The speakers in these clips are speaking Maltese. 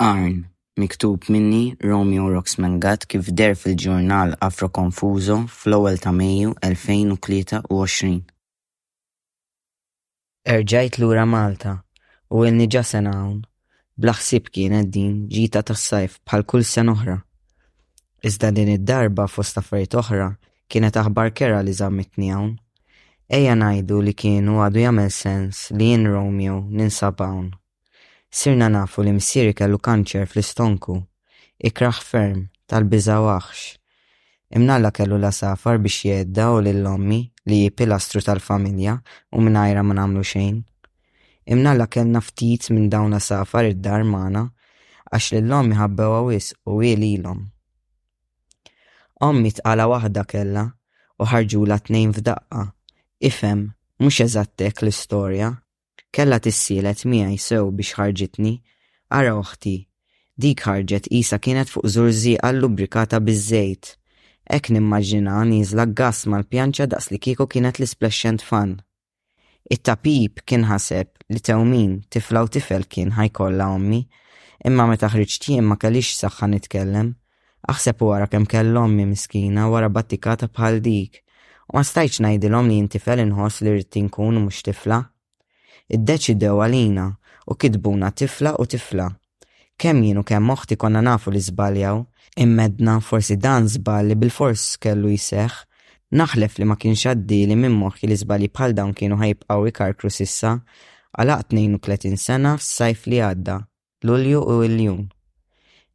Arn, miktub minni Romeo Roxmelgat kif deher fil-ġurnal Afro Confuso fl-ewwel ta' Mejju 2023. Erġajt lura Malta u ilni ġa sena hawn. Bla ħsieb kienet din ġita tas-sajf bħal kull sena oħra. Iżda din id-darba fost affarijiet oħra kienet aħbar kerha li żammitni hawn. Ejja ngħidu li kien u għadu jagħmel sens li jien Romeo ninsab hawn. Sirna nafu li missieri kellu kanċer fl-istonku. Ikrah ferm, tal-biża' waħx. Imnalla kellu l-għasafar biex jgħedda u lil ommi, li hi pilastru tal-familja u mingħajrha ma nagħmlu xejn. Imnalla kellna ftit minn dawn l-għasafar id-dar magħna għax lil ommi ħabbewha wisq u hi lilhom. Ommi tqala waħda kellha u ħarġulha tnejn f'daqqa. Ifhem, mhux eżatt hekk l-istorja. Kellha tissielet miegħi sew biex ħarġitni. Ara oħti! Dik ħarġet qisha kienet fuq żurżieqa llubrikata biż-żejt. Hekk nimmaġninha nieżla ggass mal-pjanċa daqslikieku kienet l-isplexxent fan. It-tapib kien ħaseb li tewmin tifla u tifel kien ħa jkollha ommi, imma meta ħriġt jien ma kellix saħħa nitkellem, Aħseb u ara kemm kell ommi miskina wara battikata bħal dik u ma stajtx ngħidilhom li jien tifel inħoss li ridt inkun u mhux tifla. Iddeċidew għalina u kitbuna tifla u tifla. Kemm jien u kemm oħti konna nafu li żbaljaw, imma għedna forsi dan żball li bilfors kellu jseħħ. Naħlef li ma kienx għaddieli minn moħħi li żbalji bħal dawn kienu ħa jibqgħu jkarkru s'issa. Għalaqt 32 sena s-sajf li għadda. Lulju u Iljun.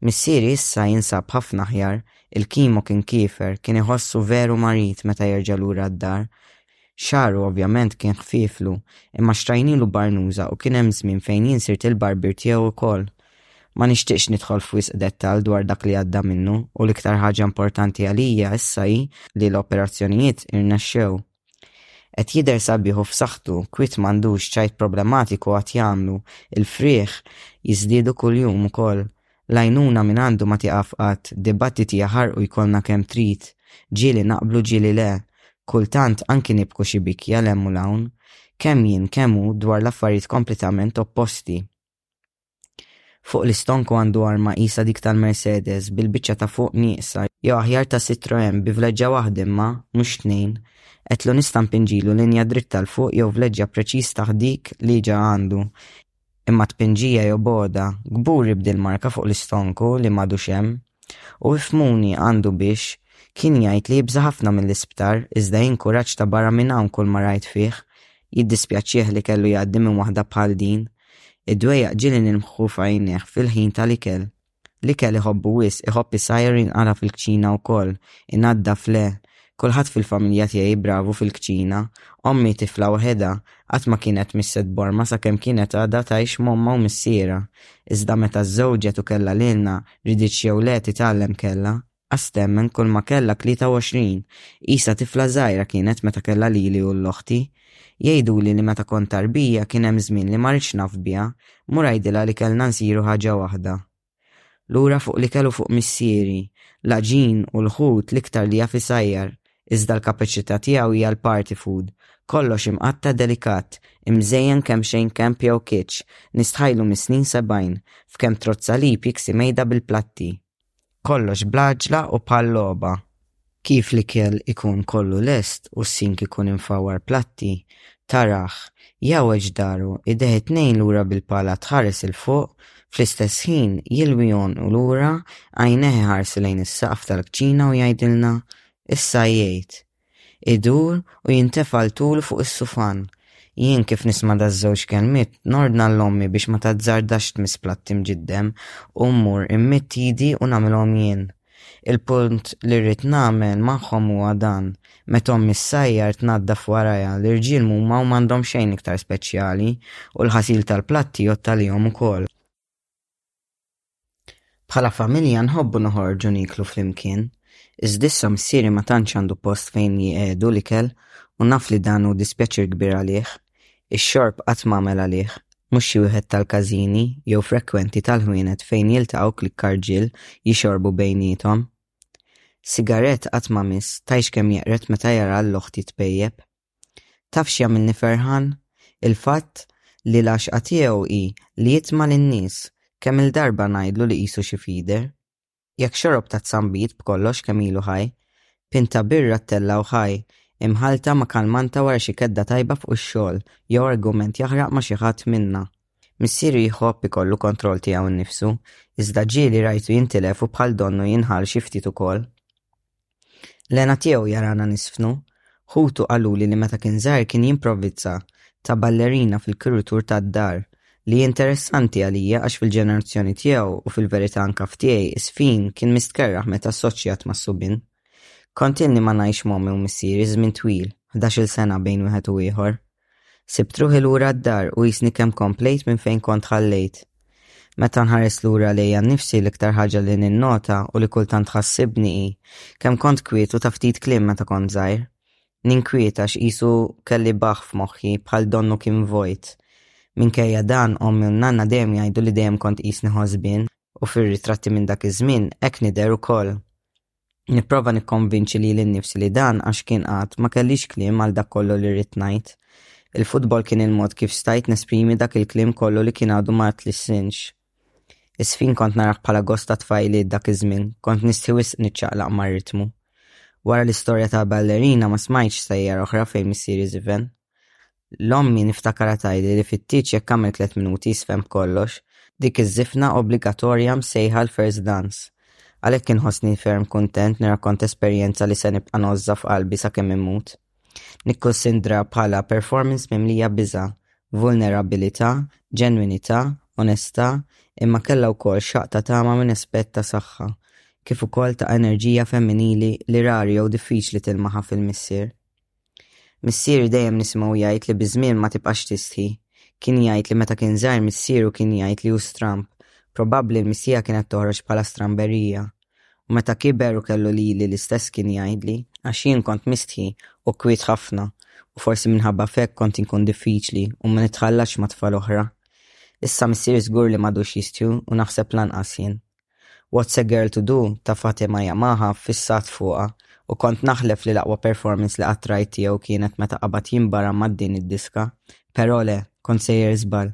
Missieri issa jinsab ħafna aħjar, il-kimo kien kiefer, kien iħossu veru marid meta jerġa' lura d-dar. Xagħru ovvjament kien ħfieflu, imma xtrajnielu barnuża u kien hemm żmien fejn jien sirt il-barbier tiegħu wkoll. Ma nixtieqx nidħol f'wisq dettall dwar dak li għadda minnu u l-iktar ħaġa importanti għalija issa hi li l-operazzjonijiet irnexxew. Qed jidher sabiħ u f'saħħtu, kwiet m'għandux ċajt problematiku għad jagħmlu, il-frieħ jiżdiedu kuljum ukoll. L-għajnuna minn għandu ma tieqaf qatt, dibattiti jaħarqu jkollna kemm trid, ġieli naqblu ġieli le, kultant anki nibku xi bikja 'l hemm u 'l hawn, kemm jien kemm hu dwar l-affarijiet kompletament opposti. Fuq l-istonku għandu arma qisha dik tal-Mercedes bil-biċċa ta' fuq nieqsa jew aħjar ta' Citroen bi vleġġa waħda imma mhux tnejn. Għedtlu nista' npinġilu linja dritta 'l fuq jew vleġġa preċiż taħt dik li ġa għandu. Imma tpinġija jew bogħodha, kburi b'dil marka fuq l-istonku li m'għadux hemm. U ifhmuni għandu biex, kien jgħid li jibża' ħafna mill-isptar iżda jien kuraġġ ta' barra minn hawn kull ma rajt fih, Jiddispjaċih li kellu jgħaddi minn waħda bħal din. Id-dwejjaq ġieli nilmħu f'għajnejh fil-ħin tal-ikel. L-ikel iħobbu wisq, iħobb isajjar jinqara fil-kċina wkoll, inaddaf le. Kulħadd fil-familja tiegħi bravu fil-kċina. Ommi tifla waħedha, qatt ma kienet misset borma sakemm kienet għadha tgħix m'ommha u missierha. Iżda meta żżewġet u kellha lilna, riditx jew le titgħallem kellha. Qas temmen kulma kellha 23. Qisha tifla żgħira kienet meta kellha lili u 'l oħti. Jgħiduli li meta kont tarbija kien hemm żmien li ma ridtx naf biha, mur għidilha li kellna nsiru ħaġa waħda. Lura fuq l-ikel u fuq missieri, l-għaġin u l-ħut l-iktar li jaf isajjar, iżda l-kapaċità tiegħu hija l-party food, kollox imqatta' delikat, imżejjen kemxejn camp jew kitsch, nistħajlu mis-snin sebgħin, f'kemm trott salib jiksi mejda bil-platti. Kollox bl-għaġġla u bħal logħba. Kif l-ikel ikun kollu lest u s-sink ikun imfawwar platti, tarah, jgħawweġ daru, idejh it-tnejn lura bil-pala tħares 'il fuq, fl-istess ħin jilwi għonqu lura, għajnejh iħarsu lejn is-saqaf tal-kċina u jgħidilna, Issa jgħid, Idur u jintefa' 'l tul fuq is-sufan. Jien kif nisma' daż-żewġ kelmiet nordna 'l ommi biex ma tazzardax tmiss platt imġiddem u mmur immidd idi u nagħmilhom jien. Il-punt li rrid nagħmel magħhom huwa dan, meta ommi ssajjar tnaddaf warajha, l-irġiel m'huma u m'għandhom xejn iktar speċjali u l-ħasil tal-platti jgħodd għalihom ukoll. Bħala familja nħobbu noħorġu nieklu flimkien, iżda issa missieri ma tantx għandu post fejn jqiegħdu l-ikel u naf li dan hu dispjaċir kbir għalih. Ix-xorb qatt m'għamel għalih, mhux xi wieħed tal-każini jew frekwenti tal-ħwienet fejn jiltaqgħu klikka rġiel jixorbu bejniethom. Sigarett qatt ma miss, tgħidx kemm jeqred meta jara 'l oħti tpejjep. Taf x'jagħmilni ferħan? Il-fatt li l-għaxqa tiegħu hi li jitma' lin-nies, kemm-il darba ngħidlu li qisu xi feeder. Jekk xorob taz-zambit b'kollox kemm ilu ħaj, pint ta' birra t-tella u ħaj, imħallta ma' kalmanta wara xi kedda tajba fuq ix-xogħol jew argument jaħraq ma' xi ħadd minna. Missieru jħobb ikollu kontroll tiegħu nnifsu, iżda ġieli rajtu jintilef u bħal donnu jinħall xi ftit ukoll. L-għena tiegħu jarana nisfnu. Ħutu qaluli li meta kien żgħir kien jimprovvizza ta' ballerina fil-kirutur tad-dar, li hi interessanti għalija għax fil-ġenerazzjoni tiegħu u fil-verità anka f'tiegħi iż-żfin kien mistkerrah meta assoċjat mas-subien. Kont ilni ma ngħix m'ommi u missieri żmien twil, ħdax-il sena bejn wieħed u ieħor. Sibt ruħi lura d-dar u qisni kemm komplejt minn fejn kont ħallejt. Meta nħares lura lejja nnifsi l-iktar ħaġa li ninnota u li kultant tħassibni hi kemm kont kwiet u ta' ftit kliem meta kont żgħir. Ninkwiet għax qisu kelli baħħ f'moħħi bħal donnu kien vojt. Minkejja dan ommi u n-nanna dejjem jgħidu li dejjem kont qisni ħosbien u fir-ritratti minn dak iż-żmien hekk nidher ukoll. Nipprova nikkonvinċi li l-nifsi li dan għax kien qatt ma kellix kliem għal dak kollu li rrid ngħid. Il-futbol kien il-mod kif stajt nesprimi dak il-kliem kollu li kien għadu ma tlissinx. Is-sfin kont narah bħala gost ta' tfajli dak iż-żmien, kont nistħi wisq niċċaqlaq mar-ritmu. Wara l-istorja tal-ballerina ma smajtx sejjer oħra fejn missieri żiven. L-ommi niftakarha tgħidli li fit-tieġ jekk għamel tliet minuti jisfen b'kollox, dik iż-żifna obbligatorja msejħa l-first dance. Għalhekk inħossni ferm kuntent nirrakkont esperjenza li se nibqa' ngħożżha f'qalbi sakemm immut. Nikkunsindra bħala performance mimlija biża', vulnerabilità, ġenwinità, onestà, imma kellha wkoll xaqq ta' tama minn aspett ta' saħħa, kif ukoll ta' enerġija femminili li rari jew diffiċli tilmaħha fil-missier. Missieri dejjem nisimgħu jgħid li biż-żmien ma tibqax tistħi. Kien jgħid li meta kien żgħir missieru kien jgħid li hu stramb. Probabbli l-missieha kienet toħroġ bħala stramberija. U meta kiber u kellu lili l-istess kien jgħidli. Għax jien kont mistħi u kwiet ħafna u forsi minħabba f'hekk kont inkun diffiċli u ma nitħallatx ma' tfal oħra. Issa missieri żgur li m'għadux jistħi u naħseb lanqas jien. What's a Girl to Do ta' Fatima Yamaha ffissat fuqha u kont naħlef li l-aqwa performance li qatt rajt tiegħu kienet meta qabad jinbara ma' din id-diska. Però le, kont sejjer żball.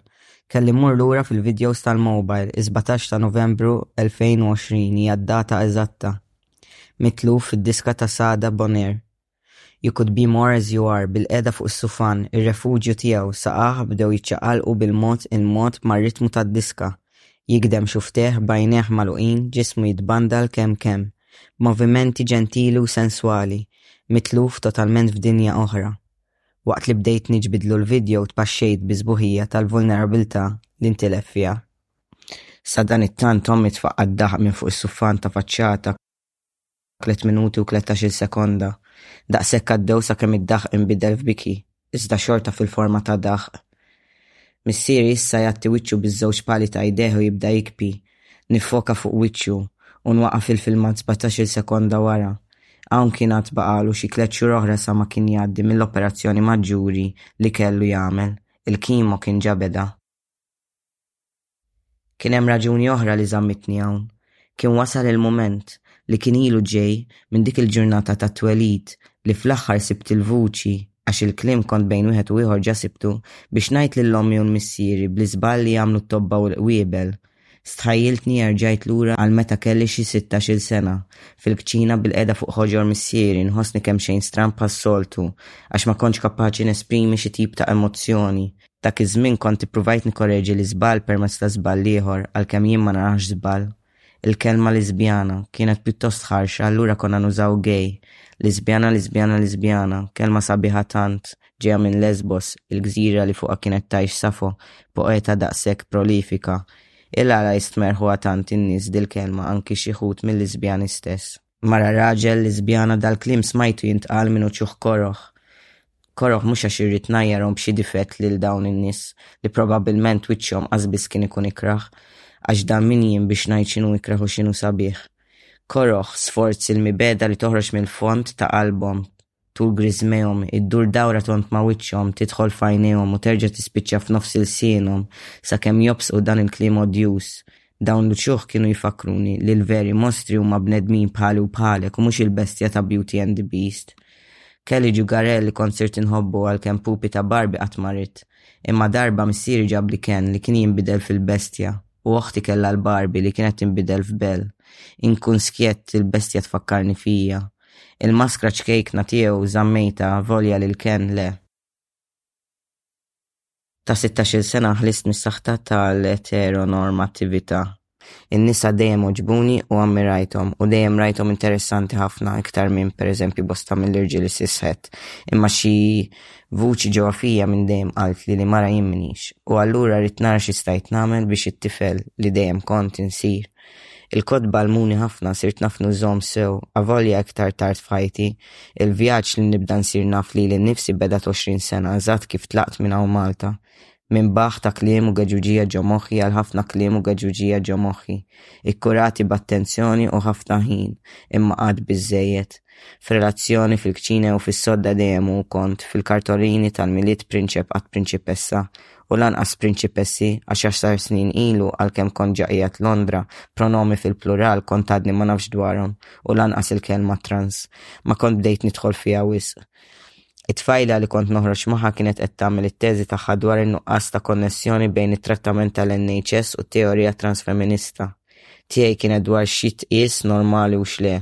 Kelli mmur lura fil-videos tal-mobile, is-sbatax ta' Novembru 2020 hija d-data eżatta. Mitluf fid-diska ta' Sada Bonheur. You could be more as you are bilqiegħda fuq is-sufan, ir-refuġju tiegħu, saqajh bdew jiċċaqalqu bil-mod il-mod mar-ritmu tad-diska. Jigdem xufftejh b'għajnejh magħluqin, ġismu jitbandal kemm kemm, b'movimenti ġentili u senswali, mitluf totalment f'dinja oħra. Waqt li bdejt niġbidlu l-vidjow tpaxxejt bi sbuħija tal-vulnerabilità li ntilef fiha. Sadanittant ommi tfaqqgħet daħq minn fuq is-sufan ta' faċċata. Tliet minuti u tlettax-il sekonda. Daqshekk għaddew sakemm id-daħq inbidel f'biki, iżda xorta fil-forma ta' daħq. Missieri issa jgħatti wiċċu biż-żewġ pali ta' idejh u jibda jikpi. Niffoka fuq wiċċu, u nwaqqaf il-filmat sbatax-il sekonda wara. Hawn kien għad baqagħlu xi tliet xhur oħra sa ma kien jgħaddi mill-operazzjoni maġġuri li kellu jagħmel. Il-kimo kien ġa beda. Kien hemm raġuni oħra li żammitni hawn. Kien wasal il-mument li kien ilu ġej minn dik il-ġurnata tat-twelid li fl-aħħar sibt il-vuċi għax il-kliem kont bejn wieħed u ieħor ġa sibtu biex ngħid lil ommi u l-missieri bl-iżball li jagħmlu t-tobba u l-qwiebel Stħajjiltni erġajt lura għal meta kelli xi sittax-il sena. Fil-kċina bilqiegħda fuq ħoġor missieri nħossni kemxejn stran bħas-soltu għax ma kontx kapaċi nesprimi xi tip ta' emozzjoni. Dak iż-żmien kont ippruvajt nikkoreġi l-iżball permezz ta' żball ieħor għalkemm jien ma narax żball. Il-kelma liżbjana kienet pjuttost ħarxa allura konna nużaw gay, liżbjana liżbjana liżbjana, kelma sabiħa tant ġejja minn Lesbos, il-gżira li fuqha kienet tgħix Safo, poeta daqshekk prolifika. Il-għala jistmerħuha tant in-nies dil-kelma anki xi ħut mil-Liżbjani stess. Mara raġel Liżbjana dal-kliem smajtu jintqal minn uċuħ koroh. Koroh mhux għax irrid ngħajjarhom b'xi difett lil dawn in-nies li probabbilment wiċċhom qas biss kien ikun ikrah, għax dan min jien biex ngħid x'inhu ikrah u x'inhu sabiħ. Koroh, sforz il-mibegħda li toħroġ mill-fond ta' qalbhom. tugri żmehom, iddur dawra tond ma' wiċċhom, tidħol f'għajnejhom u terġa' tispiċċa f'nofs ilsienhom, sakemm jobsqu dan il-kliem odjuż. Dawn l-uċuħ kienu jfakkruni li l-veri mostri huma bnedmin bħali u bħalek u mhux il-bestja ta' Beauty and the Beast. Kelly Jugarel li kont sirt inħobbu għalkemm pupi ta' Barbie qatt ma ridt. Imma darba missieri ġabli Ken li kien jinbidel fil-bestja u oħti kellha l-Barbie li kienet tinbidel f'Belle. Inkun skjett, il-bestja tfakkarni fija. Il-maskra ċkejkna tiegħu żammejtha volja lil Ken le. Ta' sittax-il sena ħlist mis-saħta tal-eteronormattività. In-nisa dejjem għoġbuni u ammirajthom u dejjem rajthom interessanti ħafna iktar minn, pereżempju, bosta mill-irġiel cis-het. Imma xi vuċi ġewwa fija minn dejjem qaltli li mara jien m'iniex. U allura ridt nara xi stajt nagħmel biex it-tifel li dejjem kont insir Il-kotba għalmuni ħafna sirt naf nużhom sew, avolja iktar tard f'ħajti. Il-vjaġġ li nibda nsir naf lili nnifsi beda 20 sena eżatt kif tlaqt minn hawn Malta. Minn baħħ ta' kliem u geġuġija ġo moħħi għal ħafna kliem u geġuġija ġo moħħi, ikkurati b'attenzjoni u ħafna ħin, imma qatt biżżejjed. F'relazzjoni, fil-kċina jew fis-sodda dejjem hu kont, fil-kartolini tal-Milied Prinċep għad Prinċipessa, u lanqas prinċipessi għax għaxar snin ilu għalkemm kont ġa qiegħed Londra, pronomi fil-plural kont għadni ma nafx dwarhom u lanqas il-kelma trans. Ma kont bdejt nidħol fiha wisq. It-tfajla li kont noħroġ magħha kienet qed tagħmel it-teżi tagħha dwar in-nuqqas ta' konnessjoni bejn it-trattament tal-NHS u t-teorija transfeminista. tiegħi kienet dwar x'jitqies normali u x'le,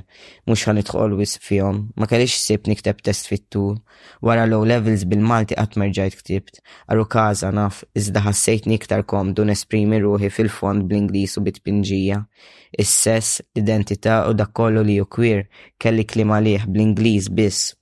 mhux ħa nidħol wisq fihom. Ma kellix ħsieb nikteb test fit-tul. Wara l-O Levels bil-Malti qatt ma rġajt ktibt. Aru każa, naf, iżda ħassejtni iktar komdu nesprimi ruħi fil-fond bl-Ingliż u bi tpinġija. Is-sess, l-identità u dak kollu li hu queer, kelli kliem għalih, bl-Ingliż biss.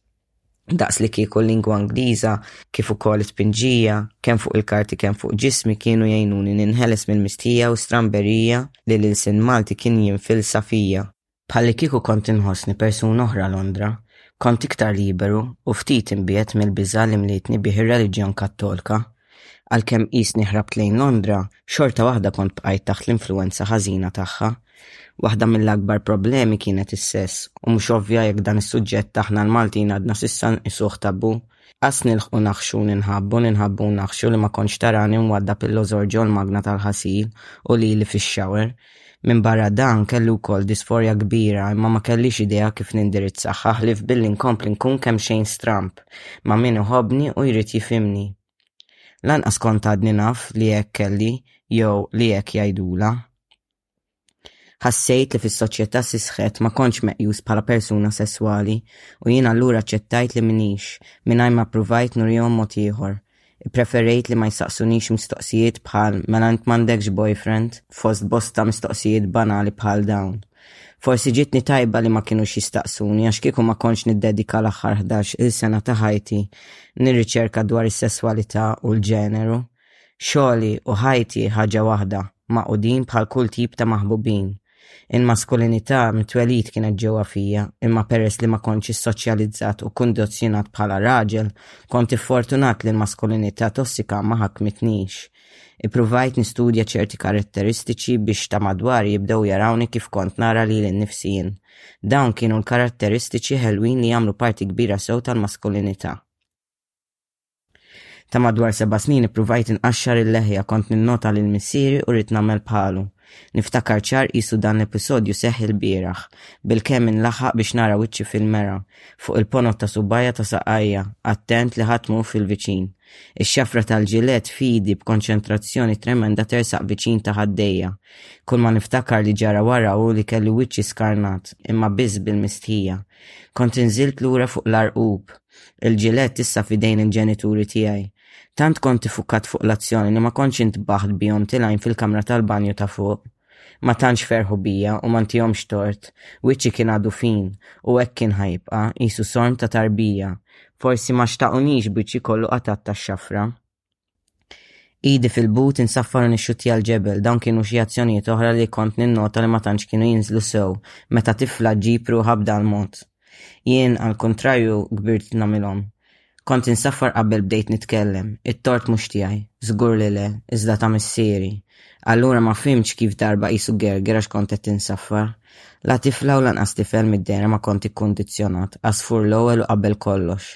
Daqslikieku l-lingwa Ingliża, kif ukoll it-tpinġija, kemm fuq il-karti kemm fuq ġismi kienu jgħinuni ninħeles mill-mistħija u stramberija li l-ilsien Malti kien jinfilsa fija. Bħallikieku kont inħossni persuna oħra Londra, kont iktar liberu u ftit imbiegħed mill-biża' li mlietni bih ir-reliġjon Kattolka. Għalkemm qisni ħrabt lejn Londra, xorta waħda kont bqajt taħt l-influwenza ħażina tagħha. Waħda mill-akbar problemi kienet is-sess, u mhux ovvja jekk dan is-suġġett aħna l-Maltin għadna s'issa nqisuh tabù. Qas nilħqu naħxu u ninħabbu, ninħabbu u naħxu li ma kontx tarani mwaddab il-lożorġi u l-magna tal-ħasil u lili fix-shower. Minbarra dan kelli wkoll disforja kbira imma ma kellix idea kif nindirizzagħha ħlief billi nkompli nkun kemxejn stramb ma' min iħobbni u jrid jifhimni. Lanqas kont għadni naf li hekk kelli jew li hekk jgħidulha. Ħassejt li fis-soċjetà sisħet ma kontx meqjus bħala persuna sesswali u jien allura aċċettajt li m'iniex mingħajr ma ppruvajt nurihom mod ieħor Ippreferejt li ma jistaqsunix mistoqsijiet bħal mela int m'għandekx boyfriend? fost bosta mistoqsijiet banali bħal dawn. Forsi ġietni tajba li ma kinux jistaqsuni għax kieku ma kontx niddedika l-aħħar ħdax il sena ta' ħajti nirriċerka dwar is-sesswalità u l-ġeneru. Xogħli u ħajti ħaġa waħda, magħqudin bħal kull tip ta' maħbubin. Il-maskulinità mit-twelid kienet ġewwa fija, imma peress li ma kontx issoċjalizzat u kkundizzjonat bħala raġel, kont iffortunat li l-maskulinità tossika ma ħakmitnix. Ippruvajt nistudja ċerti karatteristiċi biex ta' madwari jibdew jarawni kif kont nara lili nnifsi jien. Dawn kienu l-karatteristiċi ħelwin li jagħmlu parti kbira sew tal-maskulinità. Ta' madwar seba' snin ippruvajt inqaxxar il-leħja, kont ninnota lil missieri u rrid nagħmel bħalu. Niftakar ċar qisu dan l-episodju seħħ ilbieraħ. Bilkemm inlaħħaq biex nara wiċċi fil-mera, fuq il-ponot ta' subgħajja ta' saqajja, attent li ħadd m'hu fil-viċin. Ix-xafra tal-ġiled f'idi b'konċentrazzjoni tremenda tersaq viċin ta' ħaddejja. Kulma niftakar li ġara wara hu li kelli wiċċi skarnat, imma biss bil-mistħija. Kont inżilt lura fuq l-għarqub. Il-ġiled issa f'idejn il-ġenituri tiegħi. Tant kont ifukat fuq l-azzjoni li ma kontx intbaħt bihom tilgħin fil-kamra tal-banju ta' fuq. Ma tantx ferħu bija u ma ntihomx tort. Wiċċi kien għadu fin, u hekk kien ħa jibqa', qisu sorm ta' tarbija. Forsi ma xtaqunix b'wiċċi kollu qatat tax-xafra. Idi fil-but insaffar u nixxuttja l-ġebel, dawn kienu xi azzjonijiet oħra li kont ninnota li ma tantx kienu jinżlu sew meta tifla ġġib ruħha b'dan mod. Jien, għall-kuntrarju, kbirt nagħmilhom. Kont insaffar qabel bdejt nitkellem. It-tort mhux tiegħi, żgur li le, iżda ta' missieri. Allura ma fhimtx kif darba qisu gerger għax kont qed insaffar. La tifla u lanqas tifel mid-dehra ma kont ikkundizzjonat, għasfur l-ewwel u qabel kollox.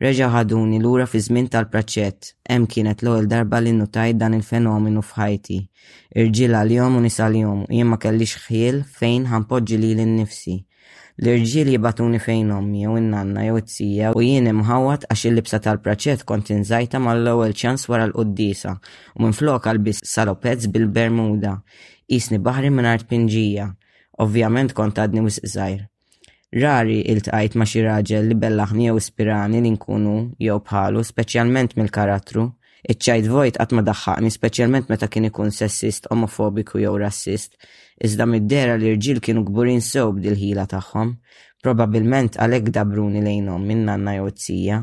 Reġa' ħaduni lura fiż-żmien tal-praċċett. Hemm kienet l-ewwel darba li nnutajt dan il-fenomenu f'ħajti. Irġiel għalihom u nisa għalihom u jien ma kellix ħjiel fejn ħa npoġġi lili nnifsi. L-irġiel jibagħtuni fejn ommi jew in-nanna jew it-tija u jien imħawwad għax il-libsa tal-praċċett kont inżajtha mal-ewwel ċans wara l-quddiesa u minflokha lbist salopezz bil-bermuda. Qisni baħri mingħajr tpinġija. Ovvjament kont għadni wisq żgħir. Rari iltqajt ma' xi raġel li bellaħni jew ispirani li nkunu jew bħalu, speċjalment mill-karattru. Iċ-ċajt vojt qatt ma daħħaqni, speċjalment meta kien ikun sessist, omofobiku jew rassist. Iżda mid-dehra l-irġiel kienu kburin sew b'dil-ħila tagħhom. Probabbilment għalhekk dabruni lejn ommi, n-nanna jew it-tija.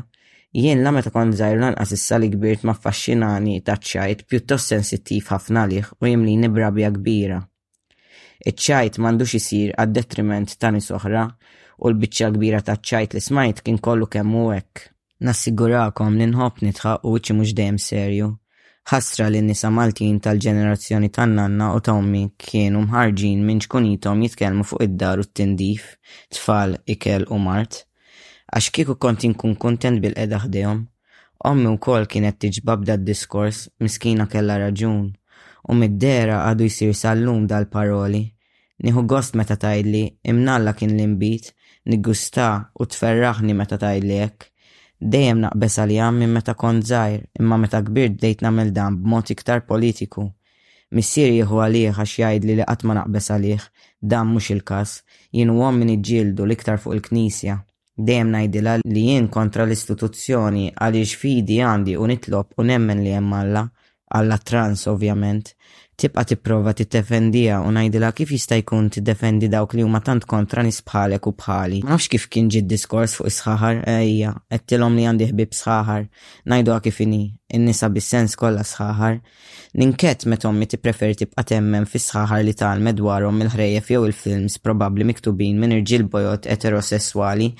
Jien la meta kont żgħir u lanqas issa li kbirt m'affaxxinani taċ-ċajt, pjuttost sensittiv ħafna għalih u jimlini b'rabja kbira. Iċ-ċajt m'għandux isir għad-detriment ta' nies oħra u l-biċċa l-kbira taċ-ċajt li smajt kien kollu kemm hu hekk. Nassigurakom li nħobb nidħaq u wiċċi mhux dejjem serju. Ħasra li n-nisa Maltin tal-ġenerazzjoni tan-nanna u ta' ommi kienu mħarrġin minn ċkunithom jitkellmu fuq id-dar u t-tindif, tfal, ikel u mard. Għax kieku kont inkun kuntent bil-qegħda ħdejhom. Ommi wkoll kienet tiġba b'da diskors, miskina kellha raġun. U mid-dehra għadu jsir sal-lum dal-paroli. Nieħu gost meta tgħidli, imnalla kien l-inbid, niggusta u tferraħni meta tgħidli hekk. Dejjem naqbeż għaliha minn meta kont żgħir, imma meta kbirt bdejt nagħmel dan b'mod iktar politiku, Missieri jieħu għalih għax jgħidli li qatt ma naqbeż għalih, dan mhux il-każ. Jien u ommi niġġieldu, l-iktar fuq il-Knisja. Dejjem ngħidilha li jien kontra l-istituzzjoni għaliex fidi għandi u nitlob u nemmen li hemm Alla, Alla trans ovvjament. Tibqa' tipprova tiddefendiha u ngħidilha kif jista' jkun tiddefendi dawk li huma tant kontra nies bħalek u bħali. Ma nafx kif kien ġie d-diskors fuq is-sħaħar, hija, għedtilhom li għandi ħbieb sħaħar. Ngħiduha kif inhi, in-nisa bis-sens kollha sħaħar. Ninkett meta ommi tippreferi tibqa' temmen fis-sħaħar li tgħallmet dwarhom mill-ħrejjef jew il-films probabbli miktubin minn irġiel bojod eterosesswali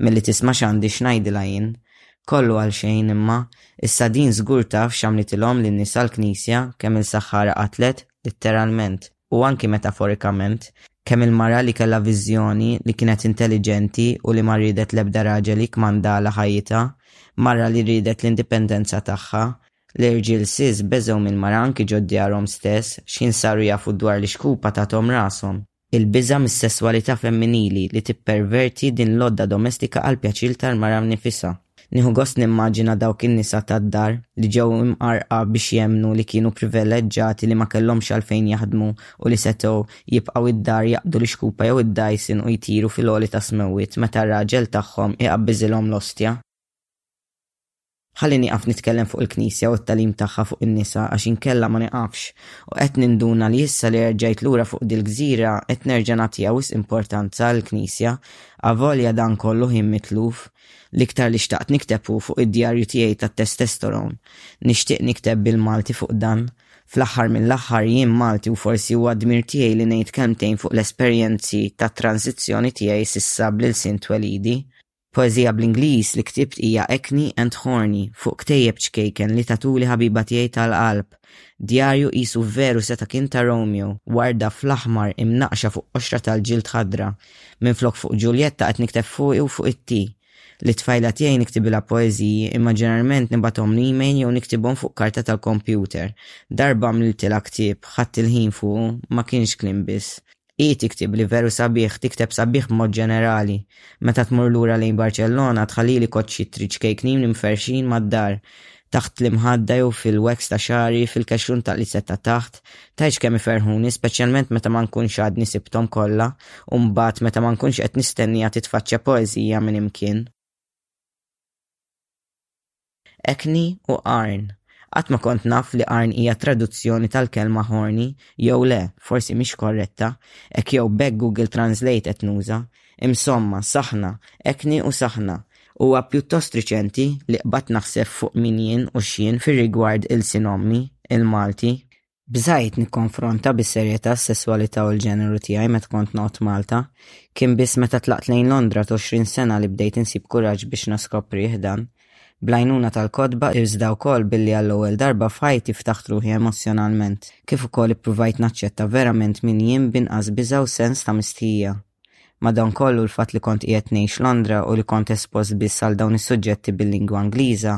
milli tisma' x'għandi x'ngħidilha jien. Kollu għalxejn, imma, issa din żgur taf x'għamlitilhom lin-nisa l-Knisja, kemm il-saħħara qatlet, litteralment, u anki metaforikament, kemm il-mara li kellha viżjoni, li kienet intelliġenti u li ma riedet l-ebda raġel jikkmandalha ħajjitha, mara li riedet l-indipendenza tagħha, L-irġiel Sis beżgħu mill-mara anki ġo djarhom stess, x'ħin saru jafu dwar l-ixkupa tagħthom rashom. Il-biża' mis-sesswalità femminili li tipperverti din l-għodda domestika għall-pjaċir tal-mara nnifisha. Nieħu gost nimmaġina dawk in-nisa tad-dar li ġew imqarrqa biex jemmnu li kienu privileġġati li ma kellhomx għalfejn jaħdmu u li setgħu jibqgħu id-dar jaqdu l-ixkupa jew id-dajsin u jtiru fil-għoli tas-smewwiet meta r-raġel tagħhom iqabbiżilhom l-ostja. Ħalli nieqaf nitkellem fuq il-Knisja u t-tagħlim tagħha fuq in-nisa għax inkella ma nieqafx u qed ninduna li issa li reġgħejt lura fuq dil-gżira qed nerġa' nagħtiha wisq importanza lill-Knisja avolja dan kollu ħin mitluf. L-iktar li xtaqt nikteb hu fuq id-djarju tiegħi tat-testosterone. Nixtieq nikteb bil-Malti fuq dan. Fl-aħħar mill-aħħar jien Malti u forsi huwa dmir tiegħi li ngħid kelmtejn fuq l-esperjenzi tat-transizzjoni tiegħi s'issa bl-ilsien twelidi. Poeżija bl-Ingliż li ktibt hija Acne and Horny fuq ktejjeb ċkejken li tatuli ħabiba tiegħi tal-qalb. Djarju qisu veru seta' kien ta' Romeo, warda fl-aħmar imnaqqxa fuq qoxra tal-ġild ħadra. Minflok fuq Ġuljetta qed nikteb fuqi u fuq it-T. Lit-tfajla tiegħi niktibilha poeżiji imma ġeneralment nibgħathom l-email jew niktibhom fuq karta tal-kompjuter. Darba għamliltilha ktieb, ħadt il-ħin fuqu, ma kienx kliem biss. Hi tikteb li veru sabiħ, tikteb sabiħ b'mod ġenerali. Meta tmur lura lejn Barċellona, tħallili kott xi trid ċkejknin imferrxin mad-dar, taħt l-imħadda jew fil-weks ta' xagħri, fil-kexxun tal-qliset ta' taħt. Tgħidx kemm iferrħuni, speċjalment meta ma nkunx għadni sibthom kollha, u mbagħad meta ma nkunx qed nistennieha titfaċċja poeżija minn imkien. Hackney u Arn. Qatt ma kont naf li Arn hija traduzzjoni tal-kelma horny jew le, forsi mhix korretta, hekk jew b'hekk Google Translate qed nuża. Imsomma, saħna, Hackney u saħna. Huwa pjuttost riċenti li qbadt naħseb fuq min jien u x'jien fir-rigward ilsien ommi, il-Malti. Bżajt nikkonfronta bis-serjetà s-sesswalità u l-ġeneru tiegħi meta kont noqgħod Malta. Kien biss meta tlaqt lejn Londra t'għoxrin sena li bdejt insib kuraġġ biex naskoprih dan. Bl-għajnuna tal-kotba iżda wkoll billi għall-ewwel darba f'ħajti ftaħt ruħi emozzjonalment, kif ukoll ippruvajt naċċetta verament min jien b'inqas biża' u sens ta' mistħija. Madankollu, l-fatt li kont qiegħed ngħix Londra u li kont espost biss għal dawn is-suġġetti bil-lingwa Ingliża,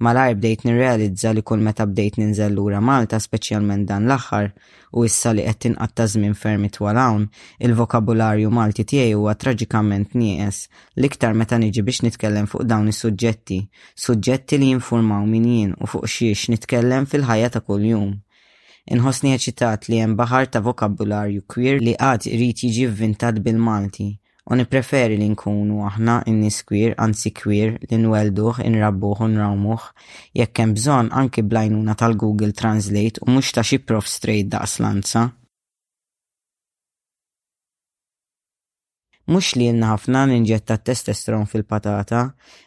malajr bdejt nirrealizza li kull meta bdejt ninżel lura Malta, speċjalment dan l-aħħar, u issa li qed inqatta' żmien ferm itwal hawn, il-vokabularju Malti tiegħi huwa traġikament nieqes, l-iktar meta niġi biex nitkellem fuq dawn is-suġġetti, suġġetti li jinfurmaw min jien u fuq x'hiex nitkellem fil-ħajja ta' kuljum. Inħossni eċitat li hemm baħar ta' vokabbularju queer li għad irid jiġi vvintat bil-Malti, u nippreferi li nkunu aħna n-nies queer, anzi queer, li nwellduh, inrabbuh u nrawmuh, jekk hemm bżonn anki bl-għajnuna tal-Google Translate u mhux ta' xi prof straight daqs lanza. Mhux li ilna ħafna ninġetta t-testestron fil-patata,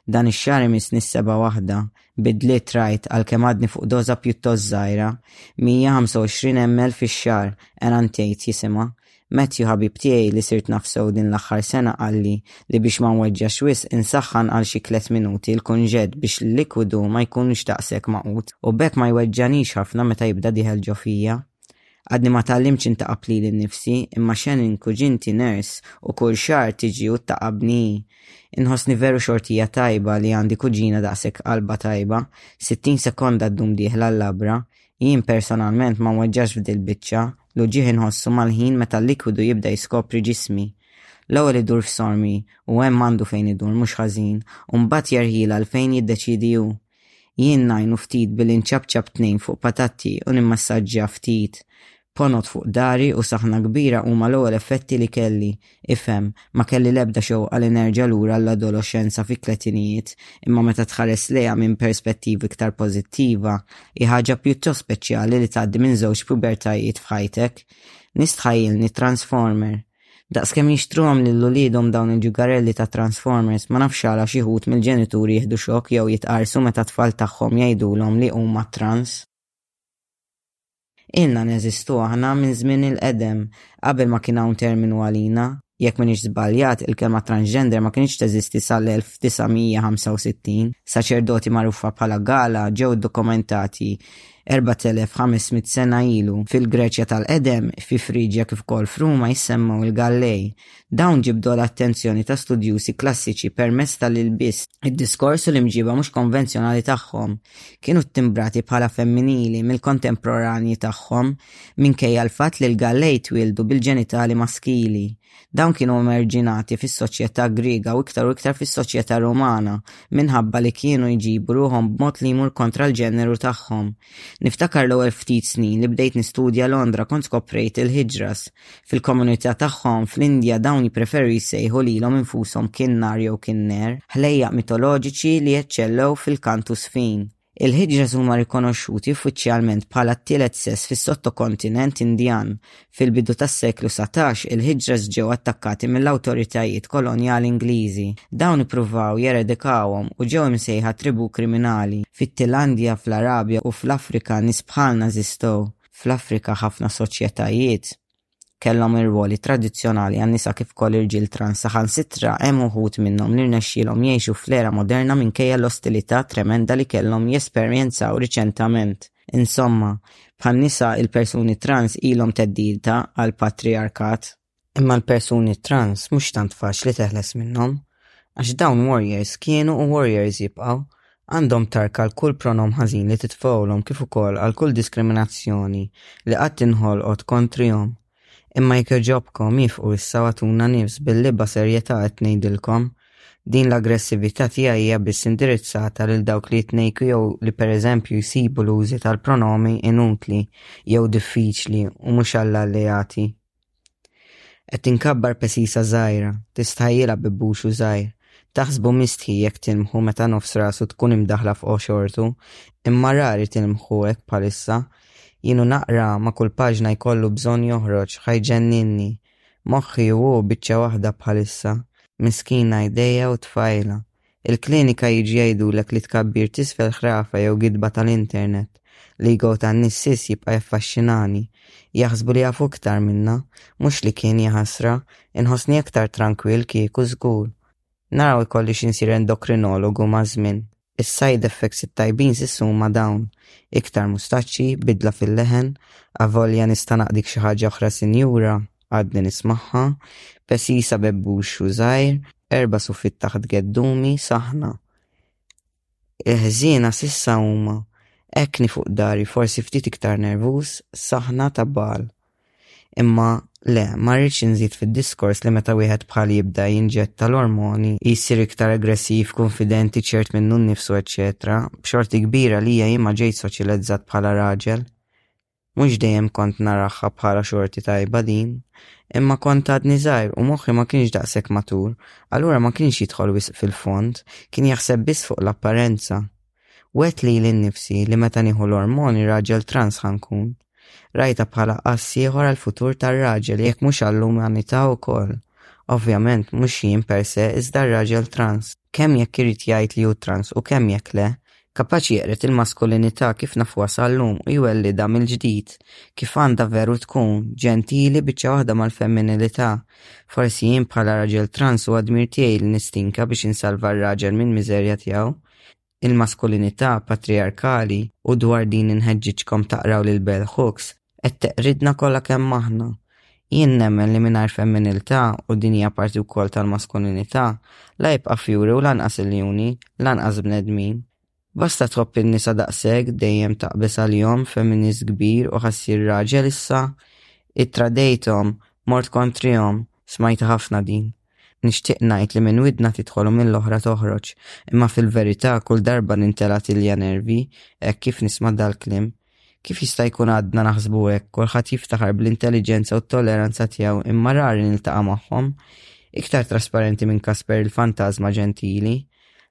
dan ix-xahar imissni s-sebgħa waħda, bidliet rajt għalkemm għadni fuq doża pjuttost żgħira, 125 ml fix-xahar, Eran Tate jisimha. Matthew ħabib tiegħi li sirt naf sew din l-aħħar sena qalli li biex ma nweġġax wisq insaħħan għal xi tliet minuti l-kunġett biex l-likwidu ma jkunx daqshekk magħqud u b'hekk ma jweġġanix ħafna meta jibda dieħel ġo fija. Għadni ma tgħallimtx intaqab lili nnifsi, imma Shannon, kuġinti nurse, u kull xahar tiġi u ttaqabni hi. Inħossni veru xortija tajba li għandi kuġina daqshekk qalbha tajba. Sittin sekonda ddum dieħla l-labra. Jien personalment ma nweġġax f'dil-biċċa, l-uġigħ inħossu mal-ħin meta l-likwidu jibda jiskopri ġismi. L-ewwel idur f'sormi, u hemm għandu fejn idur mhux ħażin, u mbagħad jerħilha 'l fejn jiddeċiedi hu. Jien ngħinu ftit billi nċapċap tnejn fuq patatti u nimmassaġġja ftit ponot fuq dari u saħna kbira huma l-ewwel effetti li kelli. Ifhem, ma kelli l-ebda xewqa li nerġa' lura għall-adoloxxenza fi kletinijiet, imma meta tħares lejha minn perspettiva iktar pożittiva, hi ħaġa pjuttost speċjali li tgħaddi minn żewġ pubertajiet f'ħajtek. Nistħajjilni transformer. Daqs kemm jixtruhom lil uliedhom dawn il-ġugarelli ta' Transformers ma nafx għala xi ħut mill-ġenituri jieħdu xokk jew jitqarrsu meta t-tfal tagħhom jgħidulhom li huma trans. Ilna neżistu aħna minn żmien il-qedem, qabel ma kien hawn terminu għalina. Jekk m'iniex żbaljat, il-kelma transgender ma kinitx teżisti sal-1965. Saċerdoti magħrufa bħala Gala ġew iddokumentati 4,500 sena ilu, fil-Greċja tal-qedem, fi Friġja kif ukoll f'Ruma jissemmgħu il-Gallej. Dawn ġibdu l-attenzjoni ta' studjużi klassiċi permezz tal-ilbies, id-diskors u l-imġiba mhux konvenzjonali tagħhom. Kienu ttimbrati bħala femminili mill-kontemporanji tagħhom, minkejja l-fatt li l-Gallej twieldu bil-ġenitali maskili. Dawn kienu emerġinati fis-soċjetà Griega u iktar u iktar fis-soċjetà Rumana minħabba li kienu jġibu ruħhom b'mod li jmur kontra l-ġeneru tagħhom. Niftakar l-ewwel ftit snin li bdejt nistudja Londra kont skoprejt il-hijras. Fil-komunità tagħhom fl-Indja dawn jippreferu jissejħu lilhom infushom kinnar jew kinner, ħlejjaq mitoloġiċi li eċċellew fil-kant u żfin. Il-Hijras huma rikonoxxuti uffiċjalment bħala t-tielet sess fis-sottokontinent Indjan. Fil-bidu tas-seklu satax, il-Hijras ġew attakkati mill-awtoritajiet kolonjali Ingliżi. Dawn ippruvaw jeredikawhom u ġew imsejħa tribù kriminali. Fit-Thailandja, fl-Arabja u fl-Afrika nies bħalna eżistow. Fl-Afrika ħafna soċjetajiet kellhom ir-rwoli tradizzjonali għan-nisa kif ukoll irġiel trans saħansitra hemm uħud minnhom li rnexxielhom jgħixu fl-era moderna minkejja l-ostilità tremenda li kellhom jesperjenzaw riċentament. Insomma, bħan-nisa il-persuni trans ilhom theddida għall-patrijarkat. Imma l-persuni trans mhux tant faċli teħles minnhom. Għax dawn warriors kienu u warriors jibqgħu, għandhom tarka għal kull pronom ħażin li titfgħulhom kif ukoll għal kull diskriminazzjoni li qatt inħolqot kontrihom. Imma jekk jogħġobkom iefqu issa u agħtuna nifs billi b'aserjetà qed ngħidilkom, din l-aggressività tiegħi hija biss indirizzata lil dawk li jtnejku jew li pereżempju jsibu l-użi tal-pronomi inutli jew diffiċli u mhux għall-alleati. Qed inkabbar pesisa żgħira, tistħajjilha bi buxu żgħir, taħsbu mistħi jekk tilmħu meta nofs rasu tkun imdaħħla f'qoxortu, imma rari tilmħu hekk bħalissa. Jien u naqra ma' kull paġna jkollu bżonn joħroġ, ħa jġenninni. Moħħi u hu biċċa waħda bħalissa. Miskina jdejha u tfajlha. Il-klinika jiġ jgħidulek li tkabbir t'isfel ħrafa jew gidba tal-internet, l-ego tan-nies sis jibqa' jaffaxxinani. Jaħsbu li jafu iktar minna. Mhux li kien, jaħasra. Inħossni aktar trankwill kieku, żgur. Naraw ikollix insir endokrinologu maż-żmien. Is-side effects it-tajbin sis huma dawn, iktar mustaċċi, bidla fil-leħen, avolja nista' naqdik xi ħaġa oħra sinjura. Għadni nismagħha, pesisa bebbux u żgħir, erba' suffitt taħt geddumi, saħna. Il-ħżiena s'issa huma, ekkni fuq dari forsi ftit iktar nervuż, saħna ta' bal. Imma le, ma rridx inżid fid-diskors li meta wieħed bħali jibda jinġetta l-ormoni, jsir iktar aggressiv, kunfidenti, ċert minnu nnifsu eċċetera, b'xorti kbira li hija jien ma ġejt soċilezzat bħala raġel. Mhux dejjem kont naraha bħala xorti tajba din, imma kont għadni żgħir u moħħi ma kienx daqshekk matur, allura ma kienx jidħol wisq fil-fond, kien jaħseb biss fuq l-apparenza. Wegħedt lili nnifsi li meta nieħu l-ormoni raġel trans ħa nkun. Rajtha bħala pass ieħor għall-futur tar-raġel jekk mhux għall-umanità wkoll. Ovvjament mhux jien per se iżda r-raġel trans. kemm jekk irid jgħid li hu trans u kemm jekk le, kapaċi jeqred il-maskulinità kif nafuha sa llum u jwellidha mill-ġdid kif għandha veru tkun, ġentili biċċa waħda mal-femminilità. Forsi jien bħala raġel trans huwa dmir tiegħi li nistinka biex insalva r-raġel mill-miżerja tiegħu. Il-maskulinità patrijarkali, u dwar din inħeġġiġkom taqraw lil Bell Hooks, qed teqridna kollha kemm aħna. Jien nemmen li mingħajr femminiltà, u din hija parti wkoll tal-maskulinità, la jibqa' fjuri u lanqas iljuni, lanqas bnedmin. Basta tħobb in-nisa daqshekk, dejjem taqbeż għalihom, femminist kbir u ħassier raġel issa? Ittradejthom, mort kontrihom, smajtha ħafna din. Nixtieq ngħid li minn widna tidħol u mill-oħra toħroġ, imma fil-verità kull darba nintela' tilja nervi hekk kif nisma' dal-kliem. Kif jista' jkun għadna naħsbu hekk, kulħadd jiftaħar bl-intelliġenza u t-tolleranza tiegħu imma rari niltaqa' magħhom? Iktar trasparenti minn Casper il-fantażma ġentili.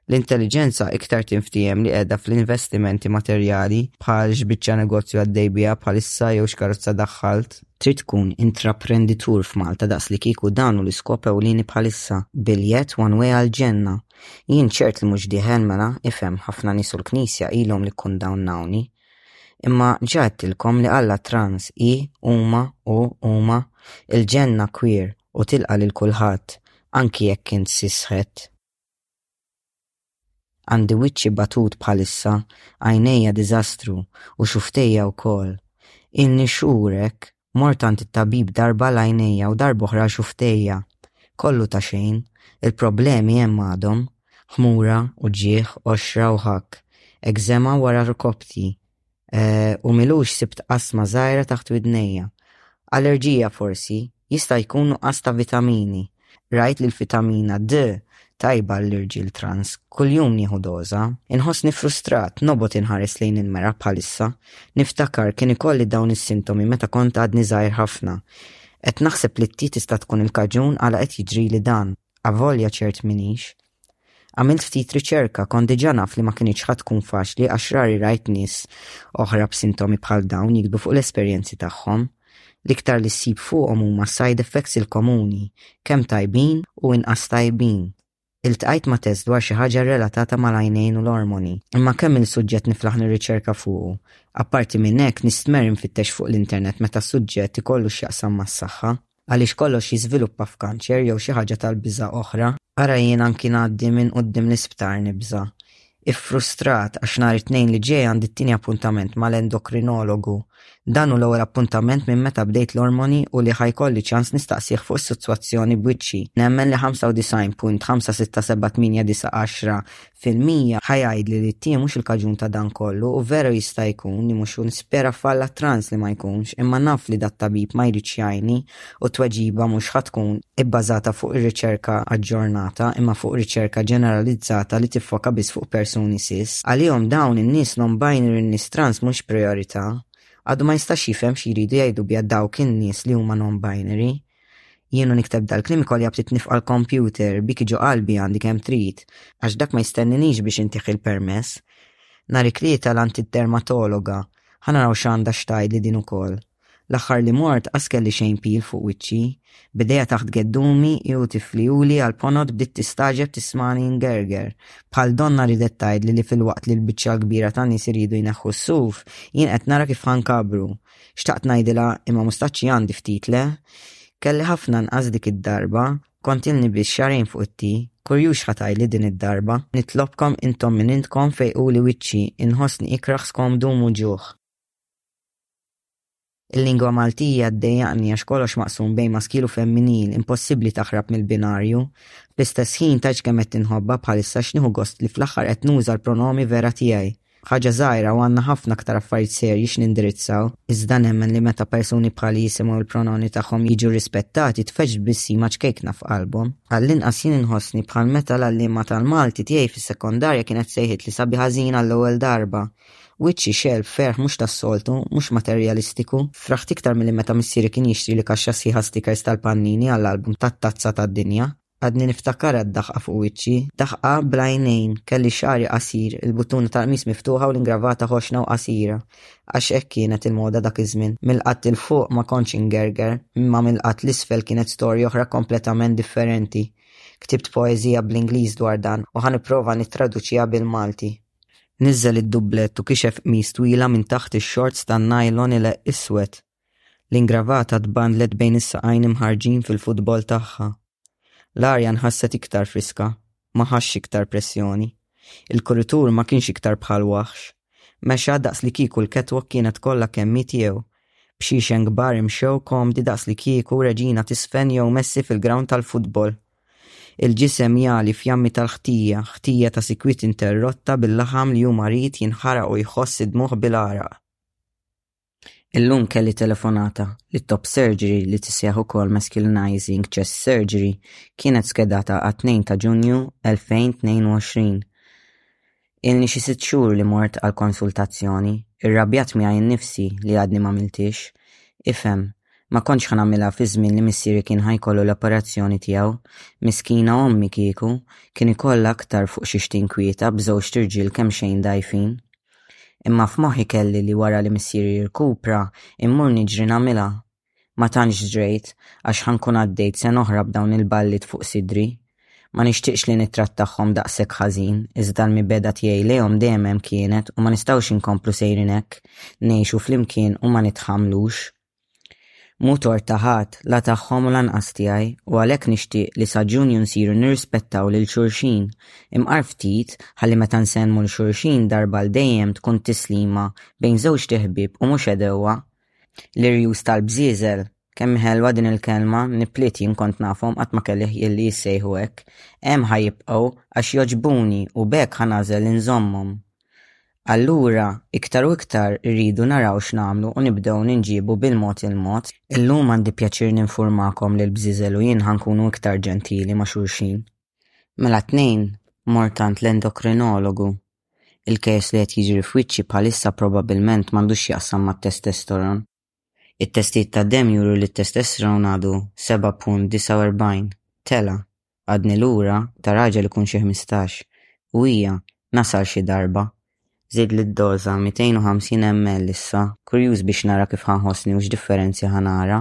L-intelliġenza iktar tinftiehem li qiegħda fl-investimenti materjali, bħal x'biċċa negozju għaddej biha bħalissa jew x'karozza daħħalt. Trid tkun intraprenditur f'Malta daqslikieku dan hu l-iskop ewlieni bħalissa, biljett one way għall-ġenna. Jien ċert li mhux dieħel mela, ifhem, ħafna nies u l-Knisja ilhom li kkundanwni. Imma ġa għedtilkom li Alla trans, hi, huma, hu, huma, il-ġenna queer u tilqa' lil kulħadd, anki jekk int cishet. Għandi wiċċi batut bħalissa, għajnejja diżastru u xuftejja wkoll. Ilni xhur hekk, mort għand it-tabib darba għal għajnejja u darb'oħra għal xuftejja. Kollu ta' xejn. Il-problemi hemm għadhom. Ħmura, uġigħ, qoxra u ħakk. Ekzema wara rkoppti. Eh, u milux sibt qasma żgħira taħt widnejja. Allerġija forsi, jista' jkun nuqqas ta' vitamini. Rajt li l-vitamina D tajba l-irġil trans, kuljum nieħu doża. Inħossni frustrat, nobot inħares lejn il-mera bħalissa, niftakar kien ikolli dawn is-sintomi meta kont għadni żgħir ħafna. Qed naħseb li t-ti tista' tkun il-kaġun għala qed jiġri li dan, avolja ċert minix. Għamilt ftit riċerka, kont diġà naf li ma kinitx ħa tkun faċli għax rari rajt nies oħra b'sintomi bħal dawn jiktbu fuq l-esperjenzi tagħhom. L-iktar li ssib fuqhom huma side effects il-komuni, kemm tajbin u inqas tajbin. Iltqajt ma' test dwar xi ħaġa relatata mal-għajnejn u l-ormoni, imma kemm il-suġġett niflaħ nirriċerka fuqu. Apparti minn hekk nistmerr infittex fuq l-internet meta s-suġġett ikollu x'jaqsam mas-saħħa. għaliex kollox jiżviluppa f'kanċer jew xi ħaġa tal-biża' oħra. Ara jien anki ngħaddi minn quddiem l-isptar nibża'. Iffrustrat għax nhar it-Tnejn li ġej għandi t-tieni appuntament mal-endokrinologu. Dan hu l-ewwel appuntament minn meta bdejt l-ormoni u li ħa jkolli ċans nistaqsih fuq is-sitwazzjoni b'wiċċi. Nemmen li 95.5678 9 10 fil-mija ħa jgħidli li t-tie mhux il-kaġun ta' dan kollu u veru jista' jkun li mhux u nispera f'Alla trans li ma jkunx imma naf li dat-tabib ma jridx jgħinni u t-tweġiba mhux ħa tkun ibbażata fuq ir-riċerka aġġornata imma fuq riċerka ġeneralizzata li tiffoka biss fuq persuni cis. Għalihom dawn in-nies non-binary u n-nies trans mhux prijorità. Għadu ma jistax jifhem xi jridu jgħidu biha dawk in-nies li huma non-binary. Jien u nikteb dal-kliem ikolli ftit nifqa' l-kompjuter, biki ġo qalbi għandi kemm trid, għax dak ma jistenniniex biex intih il-permess. Nhar it-Tlieta l-għand id-dermatologa, ħa naraw x'għandha x'tgħidli din ukoll. L-aħħar li mort qas kelli xejn pil fuq wiċċi. B'idejha taħt geddumi hi u tifli uli għall-ponot bdiet tistagħġeb tismagħni ngerger. Bħal donnha ridet tgħidli li filwaqt li l-biċċa l-kbira tan-nies iridu jneħħu s-suf, jien qed nara kif ħa nkabru. Xtaqt ngħidilha imma mustaċċi għandi ftit le. Kelli ħafna nqas dik id-darba, kont ilni biss xarejn fuq it-ti, kurjuż x'ħatajli din id-darba. Nitlobkom intom min intkom fejquli wiċċi, inħossni ikrah skomdu mhu ġuħ. Il-lingwa Maltija ddejjaqni għax kollox maqsum bejn maskil u femminil, impossibbli taħrab mill-binarju. Fl-istess ħin tgħidx kemm qed tinħobbha bħalissa x'nieħu gost li fl-aħħar qed nuża l-pronomi vera tiegħi. Ħaġa żgħira u għandna ħafna aktar affarijiet serji x'nindirizzaw, iżda nemmen li meta persuni bħali jisimgħu l-prononi tagħhom jiġu rrispettati tfeġġ tbissima ċkejkna f'qalbhom. Għall-inqas jien inħossni bħal meta l-għalliema tal-Malti tiegħi fis-sekondarja kienet sejħitli sabi ħażin għall-ewwel darba. Wiċċi xegħel b'ferħ mhux tas-soltu, mhux materjalistiku. Fraħt iktar milli meta missieri kien jixtrili kaxxa sħiħa stikers tal-pannini għall-album tat-Tazza tad-Dinja. Għadni niftakarha d-daħqa fuq wiċċi, daħqa bl-għajnejn, kelli xagħri qasir, il-buttuna tal-qmis miftuħa u l-ingravata ħoxna u qasira, għax hekk kienet il-moda dak iż-żmien. Mill-qadd 'il fuq ma kontx ingerger, imma mill-qadd 'l isfel kienet storja oħra kompletament differenti. Ktibt poeżija bl-Ingliż dwar dan u ħa nipprova nittraduċiha bil-Malti. Niżżel id-dublett u kixef qmis twila minn taħt ix-xorts tan-nylon ileqq iswed. L-ingravata tbandlet bejn is-saqajn imħarrġin fil-futbol tagħha. L-arja nħasset iktar friska, ma ħasx iktar pressjoni. Il-kuritur ma kienx iktar bħal waħx. Mexa daqs li kieku l-catwalk kienet kollha kemm hi tiegħu. B'xiexen kbar imxew komdi daqs li kieku Regina tiżfen jew Messi fil-grawnd tal-futbol. Il-ġisem jagħli fjammi tal-ħtija, ħtija ta' sikwit interrotta bil-laħam li hu marid jinħaraq u jħoss id-dmugħ bil-għaraq. Illum kelli telefonata li t-top surgery li tisseħ ukoll masculinizing chest surgery kienet skedata għat-2 ta' Ġunju 2022. Ilni xi sitt xhur li mort għal konsultazzjoni, irrabjat miegħi nnifsi li għadni ma miltix. Ifhem, ma kontx ħa nagħmilha fi żmien li missieri kien ħajkollu l-operazzjoni tiegħu. Miskina ommi kieku kien ikollha aktar fuq xiex tinkwieta b'żewġt irġiel kemm xejn dgħajfin. Imma f'moħħi kelli li wara li missieri jirkupra, immur niġri nagħmilha. Ma tantx ġrejt, għax ħa nkun għaddejt sena oħra b'dawn il-balliet fuq sidri. Ma nixtieqx li nittrattahom daqshekk ħażin, iżda l-mibegħda tiegħi lejhom dejjem hemm kienet u ma nistgħux inkomplu sejrin hekk, ngħixu flimkien u ma nitħammlux. Mhu tort ta' ħadd, la tagħhom u lanqas tiegħi, u għalhekk nixtieq li sa Ġunju nsiru nirrispettaw lil xulxin. Imqar ftit, ħalli meta nsellmu 'l xulxin darba għal dejjem tkun tislima bejn żewġt iħbieb u mhux għedewwa. L-irjus tal-bżieżel! Kemm hi ħelwa din il-kelma, nipliet jien kont nafhom qatt ma kelli ħjiel li jissejħu hekk. Hemm ħa jibqgħu għax jogħġbuni u b'hekk ħa nagħżel li nżommhom. Allura, iktar u iktar irridu naraw x'nagħmlu u nibdew ninġiebu bil-mod il-mod. Illum għandi pjaċir ninfurmakom li l-bżieżel u jien ħa nkunu iktar ġentili ma' xulxin. Mela t-Tnejn mort għand l-endokrinologu. Il-chaos li qed jiġri f'wiċċi bħalissa probabbilment m'għandux x'jaqsam mat-testosteron. It-testijiet tad-demm juru li t-testosterone għadu 7.49 tela' għadni lura ta' raġel ikun xi ħmistax u hija nasal xi darba. Żied lid-doża, 250 ml issa, kurjuż biex nara kif ħa nħossni u x'differenzja ħa nara.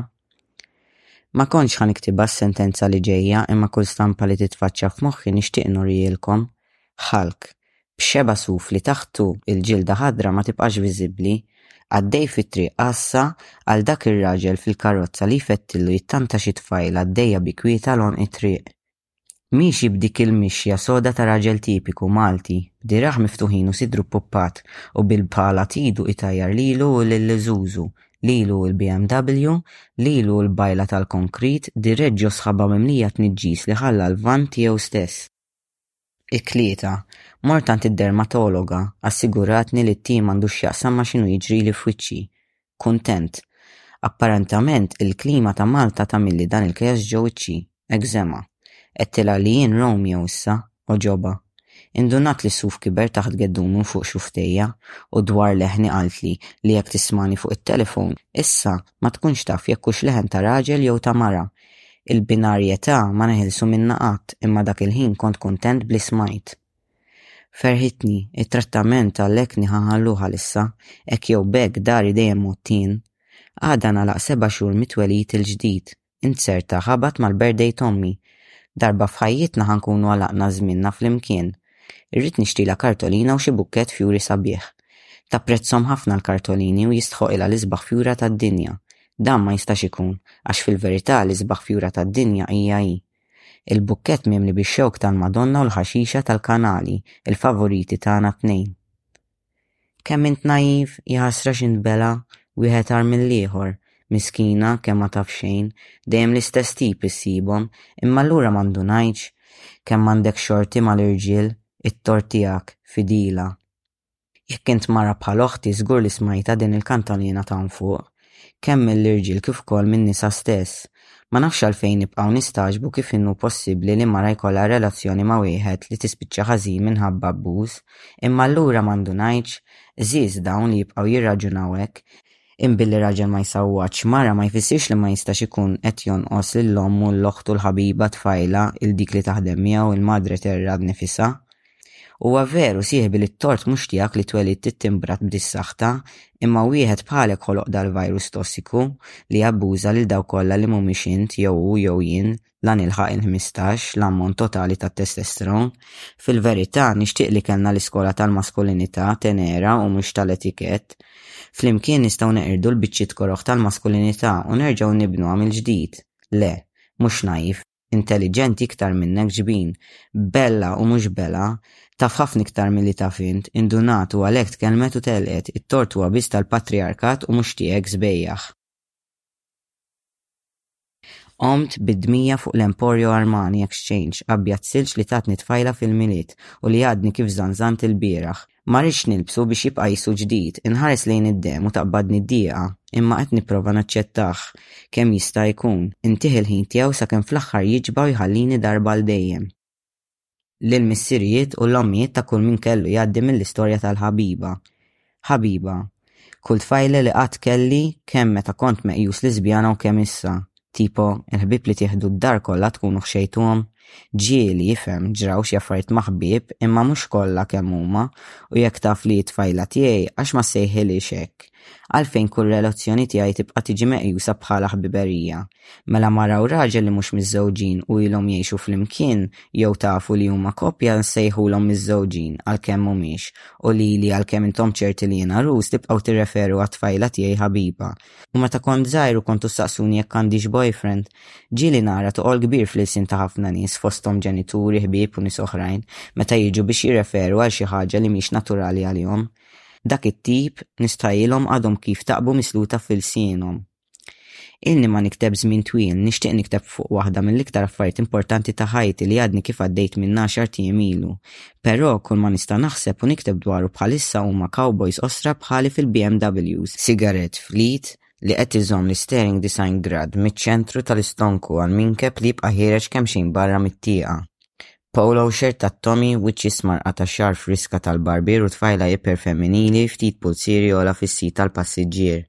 Ma kontx ħa niktibha s-sentenza li ġejja imma kull stampa li titfaċċa f'moħħi nixtieq nurihielkom. Hulk. b'xebgħa suf li taħtu l-ġilda ħadra ma tibqax viżibbli, għaddej fit-triq għassa għal dak ir-raġel fil-karozza li jfettillu jittanta xi tfajla għaddejja bi kwietha 'l għonq it-triq. Miexi b'dik il-mixja soda ta' raġel tipiku Malti, b'diragħ miftuħin u sidru ppuppat, u bil-bħala t'Idu itajjar lilu u lil Isuzu, lilu u l-BMW, lilu u l-bajla tal-konkrit, dirett ġo sħaba mimlija tniġġis li ħalla l-vann tiegħu stess. it-tlieta, mort għand id-dermatologa, assiguratni li t-tim m'għandux x'jaqsam ma' x'inhu jiġrili f'wiċċi. Kuntent. Apparentament il-klima ta' Malta tagħmilli dan il-kjaxx ġo wiċċi, eczema. Għedtilha li jien Romeo issa, għoġobha. Indunat li s-suf kiber taħt geddu minn fuq xuftejja u dwar leħni qaltli li jekk tismagħni fuq it-telefon, issa, ma tkunx taf jekk hux leħen ta' raġel jew ta' mara. Il-binarjetà ma neħilsu minnha qatt imma dak il-ħin kont kuntent b'li smajt. Ferħitni, it-trattament tal-ekni ħa nħalluh għalissa, hekk jew b'hekk dari dejjem mgħottien. Għada nagħlaq seba' xhur mit-twelid il-ġdid, Inzerta ħabat mal-birthday t'ommi. Darba f'ħajjitna ħa nkunu għalaqna żmienna flimkien. Irrid nixtrilha kartolina u xi bukkett fjuri sabiħ. Tapprezzhom ħafna l-kartolini u jistħoqilha l-isbaħ fjura tad-dinja. Dan ma jistax ikun, għax fil-verità l-isbaħ fjura tad-dinja hija hi. Il-bukkett mimli bix-xewk tal-Madonna u l-ħaxixa tal-kanali, il-favoriti tagħna t-tnejn. Kemm int naiv, jaħasra x'intbela' wieħed agħar mill-ieħor, miskina kemm ma taf xejn, dejjem l-istess tip issibhom, imma allura ma ndunajtx? Kemm m'għandek xorti mal-irġiel, it-tort tiegħek, fidila. Jekk int mara bħal oħti żgur li smajtha din il-kantonina t'hawn fuq, kemm mill-irġiel kif ukoll min-nisa stess. Ma nafx għalfejn nibqgħu nistagħġbu kif inhu possibbli li mara jkollha relazzjoni ma' wieħed li tispiċċa ħażin minħabba abbuż, imma allura ma ndunajtx? Għżież dawn li jibqgħu jirraġunaw hekk. Int billi raġel ma jsawwatx mara ma jfissirx li ma jistax ikun qed jonqos lil ommu, l-oħtu, l-ħabiba, tfajla, 'il dik li taħdem miegħu, il-Madre Terra nifisha. Huwa veru, sieħbi li t-tort mhux tiegħek li twelidt ittimbrat b'dis saħta, imma wieħed bħalek ħoloq dal-virus tossiku li jabbuża lil dawk kollha li mhumiex int jew hu jew jien la nilħaq il-ħmistax l-ammont totali tat-testosterone. Fil-verità, nixtieq li kellna l-iskola tal-maskulinità tenera u mhux tal-etikett. Flimkien nistgħu neqirdu l-biċċiet koroh tal-maskulinità u nerġgħu nibnuha mill-ġdid. Le, mhux naif. intelliġenti iktar minnek ġbin, bella u mhux bela, taf ħafna iktar milli taf int, indunat u għalhekk tkellmet u telqet, it-tort huwa biss tal-patrijarkat u mhux tiegħek sbejjaħ. Qomt bid-dmija fuq l-Emporio Armani Exchange, abjad silġ li tatni tfajla fil-Milied u li għadni kif żanżant ilbieraħ. Ma rridx nilbsu biex jibqa' qisu ġdid, inħares lejn id-demm u taqbadni d-dieqa, imma qed nipprova naċċettah kemm jista' jkun, intih il-ħin tiegħu sakemm fl-aħħar jiġba' u jħallini darba għal dejjem. Lill-missirijiet u l-ommijiet ta' kull min kellu jgħaddi mill-istorja tal-ħabiba. Ħabiba, Kull tfajla li qatt kelli, kemm meta kont meqjus liżbjana u kemm issa. Tipo, il-ħbieb li tieħdu d-dar kollha tkunu ħxejtuhom? Ġieli, ifhem, ġraw xi affarijiet ma' ħbieb, imma mhux kollha kemm huma, u jekk taf li hi t-tfajla tiegħi, għax ma ssejħilhiex hekk? Għalfejn kull relazzjoni tiegħi tibqa' tiġi meqjusa bħala ħbiberija? Mela mara u raġel li mhux miżżewġin u ilhom jgħixu flimkien jew tafu li huma koppja nsejħulhom miżżewġin għalkemm mhumiex u lili għalkemm intom ċerti li jien għarus tibqgħu tirreferu għat-tfajla tiegħi ħabiba u meta kont żgħir u kontu ssaqsuni jekk għandix boyfriend. Ġieli nara toqol kbir fl-ilsien ta' ħafna nies fosthom ġenituri, ħbieb u nies oħrajn meta jiġu biex jirreferu għal xi ħaġa li mhix naturali għalihom. Dak it-tip, nistħajjilhom għadhom kif taqbu misluta f'ilsienhom. Ilni ma nikteb żmien twil, nixtieq nikteb fuq waħda mill-iktar affarijiet importanti ta' ħajti li għadni kif għaddejt minn għaxar tiem ilu. Però kull ma nista' naħseb u nikteb dwaru bħalissa huma cowboys qosra bħali fil-BMWs, sigarett flit li qed iżomm l-isteering 90 grad miċ-ċentru tal-istonku għal minkeb li jibqa' ħiereġ kemxejn barra mit-tieqa, Polo xirt ta' Tommy, wiċċ ismar qata' xagħar friska tal-barbier u tfajla iperfemminili ftit pulzieri ogħla fis-sit tal-passiġġier.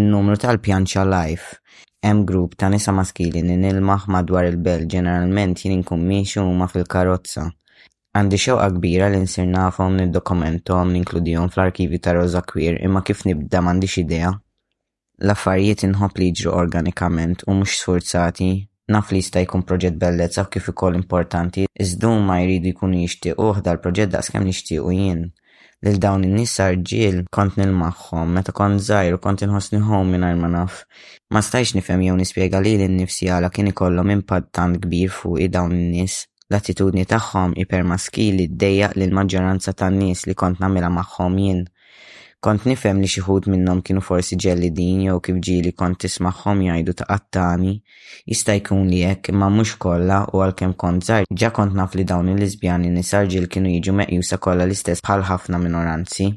In-numru tal-pjanċa live. Hemm grupp ta' nisa maskili li nilmaħ madwar il-belt, ġeneralment jien inkun miexi u huma fil-karozza. Għandi xewqa kbira li nsir nafhom, niddokumenthom, ninkludihom fl-arkivju ta' Rosa Queer, imma kif nibda m'għandix idea. L-affarijiet inħobb li jiġru organikament u mhux sfurzati. Naf li jista' jkun proġett bellezza u kif ukoll importanti, iżd huma jridu jkunu jixtiequh dal-proġett daqskemm nixtiequ jien. Lil dawn in-nisa rġiel kont nilmagħhom meta kont żgħir u kont inħossni home mingħajr ma naf. Ma stajtx nifhem jew nispjega lili nnifsi għala kien ikollhom impatt tant kbir fuqi dawn in-nies. L-attitudni tagħhom ipermaskili ddejjaq lill-maġġoranza tan-nies li kont nagħmilha magħhom jien. Kont nifhem li xi ħud minnhom kienu forsi ġellidin jew kif ġieli kont tismagħhom jgħidu taqattani. Jista' jkun li hekk, imma mhux kollha u għalkemm kont żgħir ġa kont naf li dawn il-liżbjani nisa rġiel kienu jiġu meqjusa kollha l-istess bħal ħafna minoranzi.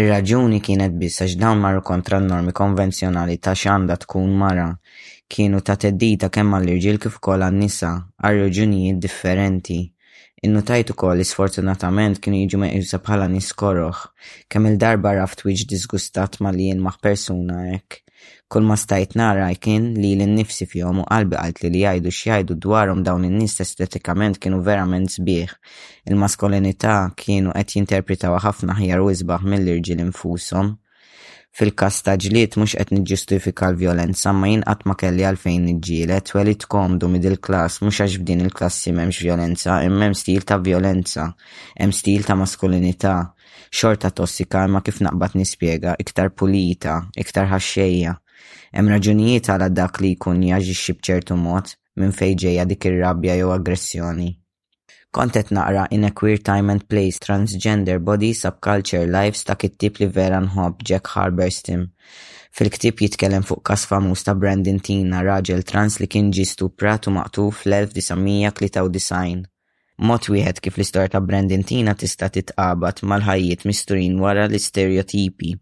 Ir-raġuni kienet biss għax dawn marru kontra n-normi konvenzjonali ta' x'għandha tkun mara. Kienu ta' theddida kemm għall-irġiel kif ukoll għan-nisa, għal raġunijiet differenti. Innutajt ukoll li sfortunatament kienu jiġu meqjusa bħala nies koroh. Kemm-il darba raft wiċċ diżgustat malli jilmaħ persuna hekk. Kulma stajt nara kien lili nnifsi fihom u qalbi qaltli li jgħidu x'jgħidu dwarhom dawn in-nies estetikament kienu verament sbieħ. Il-maskolinità kienu qed jinterpretawha ħafna aħjar u isbaħ mill-irġiel infushom. Fil-każ ta' ġlied mhux qed niġġustifika l-vjolenza imma jien qatt ma kelli għalfejn niġġieled, twelidt komdu middle class mhux għax f'din il-klassi m'hemmx vjolenza imma hemm stil ta' vjolenza, hemm stil ta' maskulinità, xorta tossika imma kif naqbad nispjega, iktar pulita, iktar ħaxxejja. Hemm raġunijiet għala dak li jkun jaġixxi b'ċertu mod, minn fejn ġejja dik ir-rabja jew aggressjoni. Kont qed naqra in a queer time and place, transgender bodies, subculture, lives ta' kittieb li vera nħobb, Jack Harberstim. Fil-ktieb jitkellem fuq każ famuż ta' Brandon Teena, raġel trans li kien ġie stuprat u maqtugħ fl-1993. Mod wieħed kif l-istorja ta' Brandon Teena tista' titqabad mal-ħajjiet misturin wara l-isterjotipi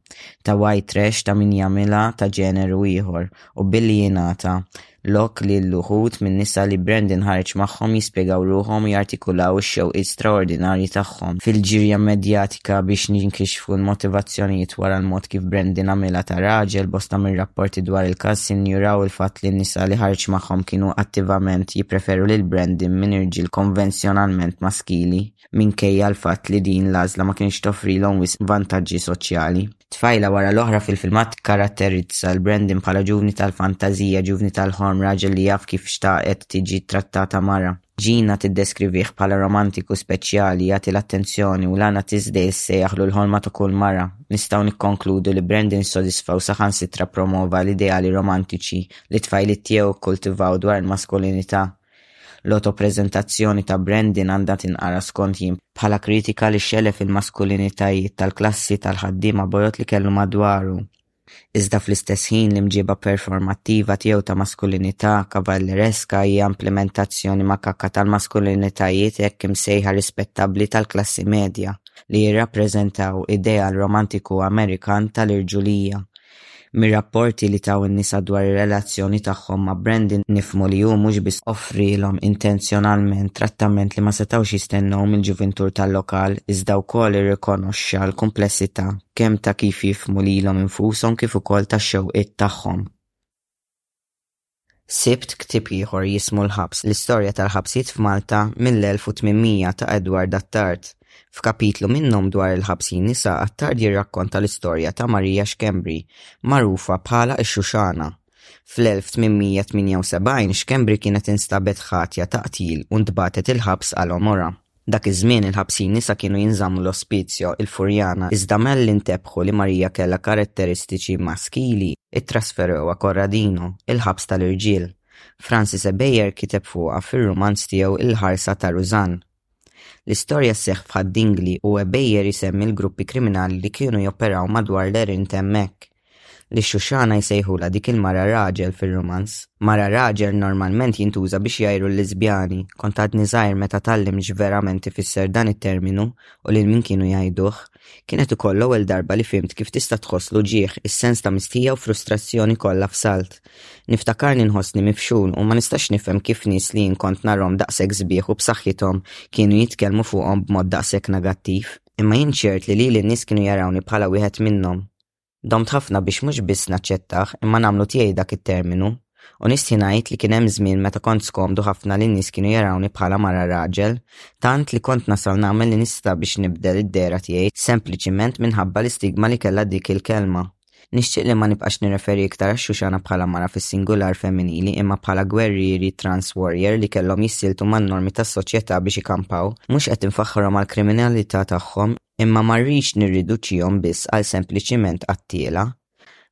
ta' white trash ta' min jagħmilha ta' ġeneru ieħor u billi jingħata lok lil uħud min-nisa li Brandon ħareġ magħhom jispjegaw ruħhom u jartikulaw ix-xewqiet straordinarji tagħhom. Fil-ġirja medjatika biex jinkixfu l-motivazzjonijiet wara l-mod kif Brandon għamilha ta' raġel, bosta mir-rapporti dwar il-każ injuraw il-fatt li n-nisa li ħareġ magħhom kienu attivament jippreferu lil Brandon minn irġiel konvenzjonalment maskili. minkejja l-fatt li din l-għażla ma kinitx toffrilhom wisq vantaġġi soċjali. Tfajla wara l-oħra fil-filmat tikkaratterizza 'l Brandon bħala ġuvni tal-fantażija, ġuvni tal-ħolm, raġel li jaf kif xtaqet tiġi ttrattata mara. Gina tiddeskrivih bħala romantiku speċjali, jagħti l-attenzjoni u Lana Tisdale ssejjaħlu l-ħolma ta' kull mara. Nistgħu nikkonkludu li Brandon ssodisfa u saħansitra ppromova l-ideali romantiċi li t-tfajliet tiegħu kkultivaw dwar il-maskulinità, L-awtopreżentazzjoni ta' Brandon għandha tinqara skont jien bħala kritika li xxellef il-maskulinitajiet tal-klassi tal-ħaddiema bojod li kellu madwaru. Iżda fl-istess ħin l-imġieba performattiva tiegħu ta' maskulinità kavallereska hija implimentazzjoni makakka tal-maskulinitajiet hekk imsejħa rispettabbli tal-klassi medja, li jirrappreżentaw ideal romantiku Amerikan tal-irġulija. Mir-rapporti li taw in-nisa dwar ir-relazzjoni tagħhom ma' Brandon nifhmu li hu mhux biss offrielhom intenzjonalment trattament li ma setgħux jistennew mill-ġuvintur tal-lokal iżda wkoll irrikonoxxa l-kumplessità kemm ta' kif jifhmu lilhom infushom kif ukoll tax-xewqiet tagħhom. Sibt ktieb ieħor jismu L-Ħabs, l-istorja tal-ħabsiet f'Malta mill-1800 ta' Edward Attard. F'kapitlu minnhom dwar il-ħabsin nisa Attard jirrakkonta l-istorja ta' Maria Schembri, magħrufa bħala x-Xuxana. Fl-1878 Schembri kienet instabet ħatja ta' qtil u ntbagħtet il-ħabs għal għomorha. Dak iż-żmien il-ħabsin nisa kienu jinżammu l-Ospizio, il-Furjana, iżda malli ntebħu li Marija kellha karatteristiċi maskili, ittrasferewha Corradino, il-ħabs tal-irġiel. Francis Ebejer kiteb fuqha fir-rumanz tiegħu Il-Ħarsa ta' Rużann. L-istorja sseħħ f'Ħad-Dingli u Ebejer isemmi l-gruppi kriminali li kienu joperaw madwar l-Għerien t'hemmhekk. Lix-Xuxana jsejħulha dik il-mara raġel fir-rumanz. Mara raġel normalment jintuża biex jgħajru l-liżbjani. Kont għadni żgħir meta tgħallimt x'verament ifisser dan it-terminu u lil min kienu jgħiduh. Kienet ukoll l-ewwel darba li fhimt kif tista' tħoss l-uġigħ, is-sens ta' mistħija u frustrazzjoni kollha f'salt. Niftakarni nħossni mifxul u ma nistax nifhem kif nies li jien kont narhom daqshekk sbieħ u b'saħħithom kienu jitkellmu fuqhom b'mod daqshekk negattiv. Imma jien ċert li lili n-nies kienu jarawni bħala wieħed minnhom. Domt ħafna biex mhux biss naċċettah imma nagħmlu tiegħi dak it-terminu u nistħi ngħid li kien hemm żmien meta kont skomdu ħafna li n-nies kienu jarawni bħala mara raġel, tant li kont nasal nagħmel li nista' biex nibdel id-dehra tiegħi sempliċiment minħabba l-istigma li kellha dik il-kelma. Nixtieq li ma nibqax nirreferi iktar għax-Xuxana bħala mara fis-singular femminili imma bħala gwerrieri trans warrior li kellhom jissiltu man-normi tas-soċjetà biex ikampaw, mhux qed infaħħarhom għall-kriminalità tagħhom, Imma ma rridx nirriduċihom biss għal sempliċiment qattiela.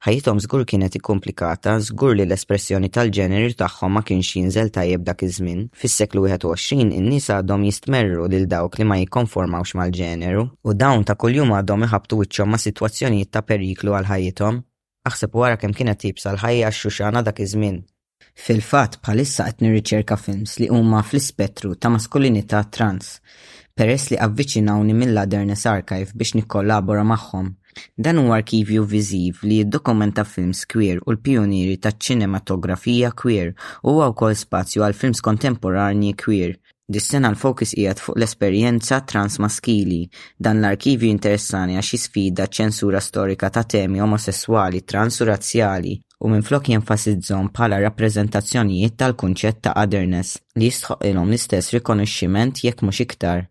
Ħajjithom żgur kienet ikkumplikata, żgur li l-espressjoni tal-ġeneru tagħhom ma kienx jinżel tajjeb dak iż-żmien. Fis-seklu 21 in-nies għadhom jistmerru lil dawk li ma jikkonformawx mal-ġeneru. U dawn ta' kuljum għadhom iħabbtu wiċċhom ma' sitwazzjonijiet ta' periklu għal ħajjithom. Aħseb u ara kemm kienet iebsa l-ħajja għax-Xuxana dak iż-żmien. Fil-fatt bħalissa qed nirriċerka films li huma fl-ispettru ta' maskulinità trans, peress li avviċinawni mill-Ladernes Archive biex nikkollabora magħhom. Dan huwa arkivju viżiv li jiddokumenta films queer u l-pijunieri taċ-ċinematografija queer u huwa wkoll spazju għal films kontemporanji queer. Dis-sena l-fokus qiegħed fuq l-esperjenza transmaskili. Dan l-arkivju jinteressani għax jisfida ċ-ċensura storika ta' temi omosesswali, trans u razzjali, u minflok jenfasizzhom bħala rappreżentazzjonijiet tal-kunċett ta' otherness li jistħoqqilhom l-istess rikonoxximent jekk mhux iktar.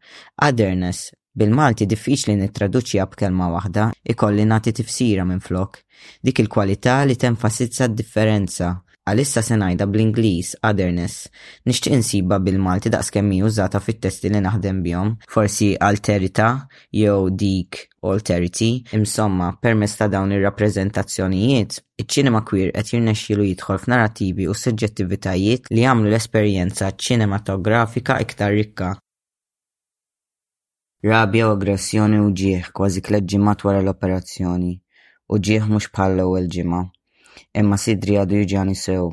Otherness, Bil-Malti diffiċli nittraduċiha b'kelma waħda, ikolli nagħti tifsira minflok. Dik il-kwalità li tenfasizza d-differenza. Għalissa se ngħidha bl-Ingliż, otherness. Nixtieq insibha bil-Malti daqskemm hi użata fit-testi li naħdem bihom. Forsi alterità jew dik alterity. Insomma, permezz ta' dawn ir-rappreżentazzjonijiet, iċ-ċinema queer qed jirnexxielu jidħol f'narattivi u suġġettivitajiet li jagħmlu l-esperjenza ċinematografika iktar rikka. Rabja u aggressjoni u ġieħ kważi tliet ġimgħat wara l-operazzjoni. U ġieħ mhux bħall-ewwel ġimgħa. Imma sidri għadu juġgħani sew.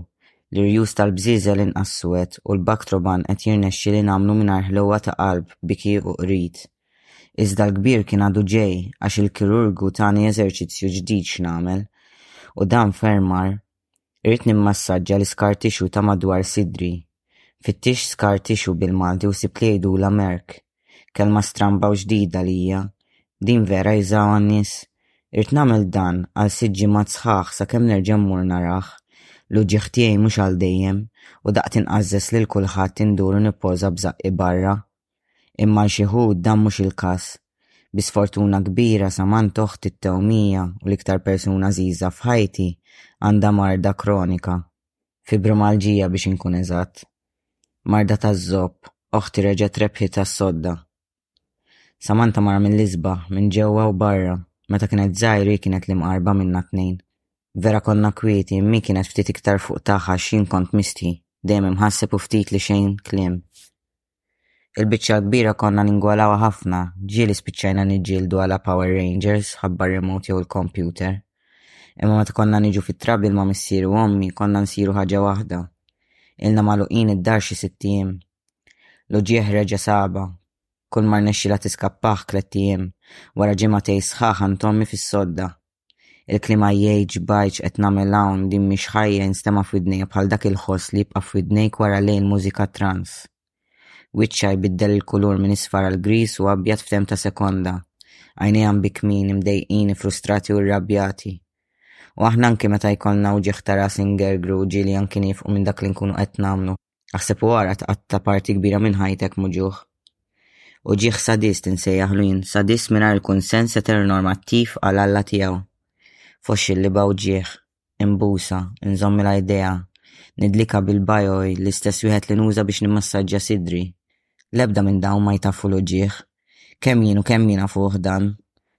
L-irjus tal-bżieżel inqas swed u l-Bactroban qed jirnexxieli nagħmlu mingħajr ħlewwa ta' qalb, biki u qrid. Iżda l-kbir kien għadu ġej għax il-kirurgu tani eżerċizzju ġdid x'nagħmel. U dan ferm agħar Irrid nimmassaġġa l-iscar tissue ta' madwar sidri. Fittixt scar tissue bil-Malti u sibt li jgħidulha merk. Kelma stramba u ġdida għalija. Din vera jużawha n-nies? Irrid nagħmel dan għal sitt ġimgħat sħaħ sakemm nerġa' mmur narah. L-uġigħ tiegħi mhux għal dejjem u daqt inqażżeż lil kulħadd indur u nippoża b'żaqqi barra. Imma għal xi ħud dan mhux il-każ. Bi sfortuna kbira Samantha oħti t-tewmija u l-iktar persuna għażiża f'ħajti għandha marda kronika, fibromalġija biex inkun eżatt. Marda taż-żopp, oħti reġgħet rebħitha s-sodda. Samantha mara mill-isbaħ, minn ġewwa u barra. Meta kienet żgħir hi kienet l-imqarba minna t-tnejn. Vera konna kwieti, imma kienet ftit iktar fuq tagħha għax jien kont mistħi, dejjem imħasseb u ftit li xejn kliem. Il-biċċa l-kbira konna ningwalaw ħafna, ġieli spiċċajna niġġieldu għala Power Rangers ħabba remote jew il-kompjuter. Imma meta konna niġu fit-trabil ma' missieri u ommi konna nsiru ħaġa waħda. Ilna magħluqin id-dar xi sitt ijiem. L-uġieħ reġa' saba. Kull mar nexxilha tiskappah tliet ijiem. Wara ġimgħa tgħid sħaħ għand ommi fis-sodda. Il-kliem ajjejġ bajġ qed nagħmel hawn din mhix ħajja jinstema' f'widnejja bħal dak il-ħoss li jibqa' f'widnejk wara lejl mużika trans. Wiċċha jbiddel il-kulur minn isfar għal griż u abjad f'temp ta' sekonda. Għajnejha mbikmin, imdejqin, ifrustrati u rrabjati. U aħna anki meta jkollna wġigħ ta' ras ingergru u ġieli anki nifqu minn dak li nkunu qed nagħmlu. Aħseb u ara tqatta parti kbira minn ħajtek muġuħ. U ġieħ sadist insejjaħ lin, sadist mingħajr il-kunsens eteronormattiv għal Alla tiegħu. Foxxi li baw ġieħ, imbusa, inżommi la idea, nidlika bil-bajoj l-istess wieħed li nuża biex nimmassaġġja sidri. Lebda minn dawn ma jtaffu l-ġieħ, Kemm jien u kemm jien nafuh dan.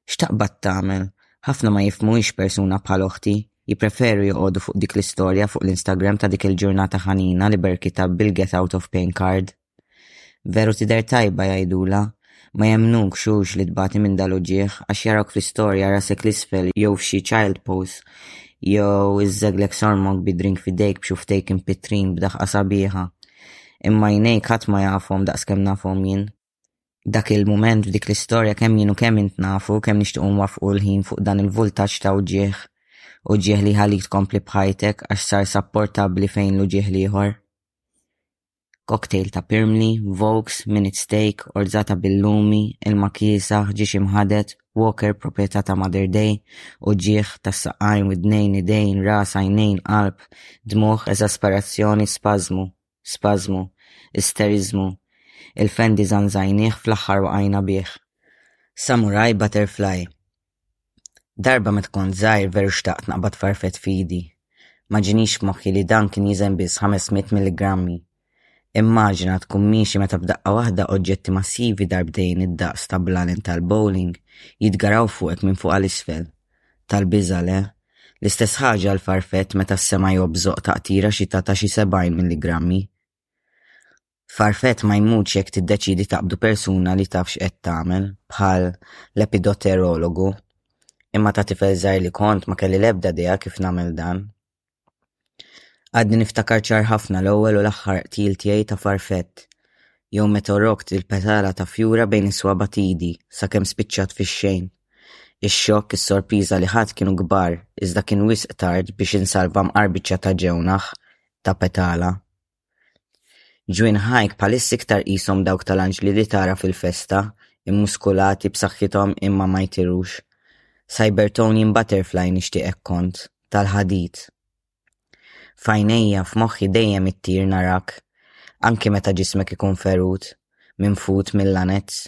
X'taqbad tagħmel? Ħafna ma jifhmuhiex persuna bħal oħti, jippreferu joqogħdu fuq dik l-istorja fuq l-Instagram ta' dik il-ġurnata ħanina li berkitha bil-get out of pain card. Veru tidher tajba jgħidulha, ma jemmnukx hux li tbati minn dal-uġigħ għax jarawk fl-istorja rasek l-isfel jew f'xi child pose jew iżżeglek sormok bi drink f'idejk b'xuftejk impittrin b'daħqa sabiħa. Imma jnejk ħadd ma jafhom daqs kemm nafhom jien. dak il-mument f'dik l-istorja kemm jien u kemm int nafu kemm nixtiequ nwaffqu l-ħin fuq dan il-vultaġġ ta' uġieħ, uġieħ li jħallik tkompli b'ħajtek għax sar sapportabbli fejn l-uġieħ l-ieħor. Cocktail ta' pirmli, vokes, minute steak, orżata bil-lumi, ilma kiesa, ħġiex imħadet, walker proprjetà ta' Mother Day, uġieħ tas-saqqajn, widnejn, idejn, ras, għajnejn, qalb, dmugħ, eżasperazzjoni, spażmu, Spażmu, isteriżmu, il-fendi żanżajnieh fl-aħħar waqajna bih. Samurai butterfly Darba meta kont żgħir veru xtaqt naqbad farfett f'idi. Ma ġiniex f'moħħi li dan kien jiżen biss 500 milligrammi. Immaġina tkun miexi meta b'daqqa waħda oġġetti massivi darbtejn id-daqs ta' blalen tal-bowling jitgaraw fuqek minn fuq għal isfel. Tal-biża', le? L-istess ħaġa għal farfett meta s-sema jobżoq taqtira xi ta' ta' xi 70 milligrammi. Farfett ma jmutx jekk tiddeċidi taqbdu persuna li tafx qed tagħmel bħal l-epidoterologu. Imma ta' tifel żgħir li kont ma kelli l-ebda dea kif nagħmel dan. Għadni niftakar ċar ħafna l-ewwel u l-aħħar qtil tiegħi ta' farfett, jew meta wrokt il-petala ta' fjura bejn is-swaba' t'idi, sakemm spiċċat fix-xejn. Ix-xokk, is-sorpriża li ħadt kienu kbar, iżda kien wisq tard biex insalva mqar biċċa ta' ġewnaħ ta' petala. Ġwinħajk bħalissa iktar qishom dawk tal-anġli li tara fil-festa, immuskulati, b'saħħithom imma ma jtirux. Cybertonian butterfly nixtieq hekk kont, tal-ħadid. F'għajnejja, f'moħħi dejjem ittir narak, anki meta ġismek ikun ferut, minfut mill-lanez.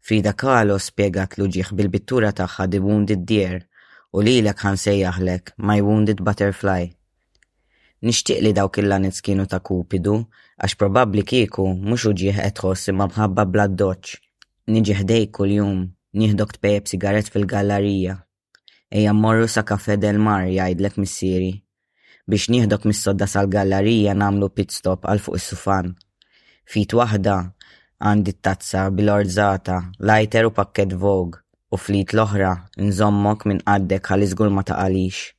Frida Kahlo spjegat l-uġigħ bil-pittura tagħha The Wounded Deer u lilek ħa nsejjaħlek My Wounded Butterfly. Nixtieq li dawk il-lanez kienu ta' Kupidu, għax probabbli kieku mhux uġigħ qed tħoss imma mħabba bl-addoċċ. Niġi ħdejk kuljum, nieħdok tpejjep b'sigarett fil-gallarija. Ejja mmorru sa Cafè del Mar, jgħidlek missieri. Biex nieħdok mis-sodda sal-gallarija nagħmlu pit-stop għal fuq is-sufan. F'id waħda għandi t-tazza bil-orżata, lighter u pakkett Vogue u fl-id l-oħra nżommok minn qaddek ħalli żgur ma taqalix.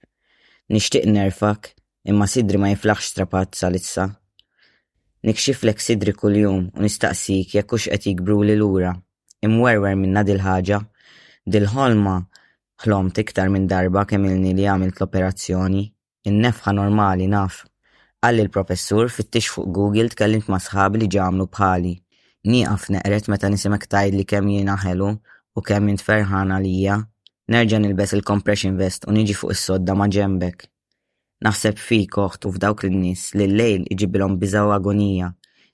Nixtieq nerfgħek, imma sidri ma jiflaħx strapat sal-issa. Nikxiflek sidri kuljum u nistaqsik jekk hux qed jikbruli lura. Imwerwer minnha dil-ħaġa. Dil-ħolma ħlomt iktar minn darba kemm ilni li għamilt l-operazzjoni. In-nefħa normali, naf. Qalli l-professur, fittix fuq Google, tkellimt ma' sħabi li ġ'għamlu bħali. Nieqaf neqred meta nisimgħek tgħidli kemm jiena ħelu u kemm int ferħan għalija. Nerġa' nilbes il-compression vest u niġi fuq is-sodda ma' ġenbek. Naħseb fik, oħt, u f'dawk lin-nies li l-lejl iġibilhom biża' u agonija.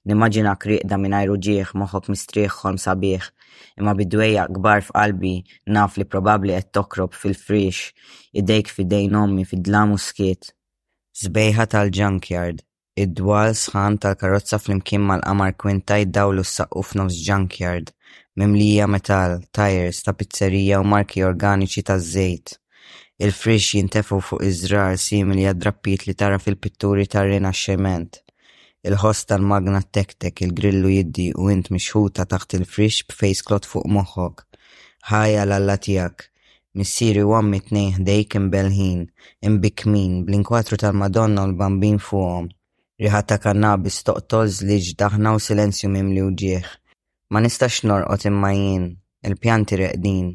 Nimmaġinak rieqda mingħajr uġigħ, moħħok mistrieħ ħolm sabiħ, imma bi dwejjaq kbar f'qalbi naf li probabbli qed tokrob fil-friex, idejk f'idejn ommi fid-dlam u s-skiet. Sbejħa tal-junkyard, Id-dwal sħan tal-karozza flimkien mal-qamar kwinta jdawlu s-saqqu f'nofs junkyard, mimlija metall, tajers ta' pizzerija u marki organiċi taż-żejt. Il-friex jintefgħu fuq iż-żrar simili għad-drappijiet li tara fil-pitturi tar-Rinaxximent. Il-ħoss tal-magna ttektek, il-grillu jiddi u int mixħuta taħt il-friex b'fejsklot fuq moħħok. Ħaj għal Alla tiegħek, Missieri u għammi t-tnejn ħdejk imbelħin, imbikmin, bl-inkwatru tal-Madonna u l-Bambin fuqhom. Riħa ta' kannabis toqtol, żliġ, daħna u silenzju mimli wġigħ. Ma nistax norqod imma jien, il-pjanti reqdin,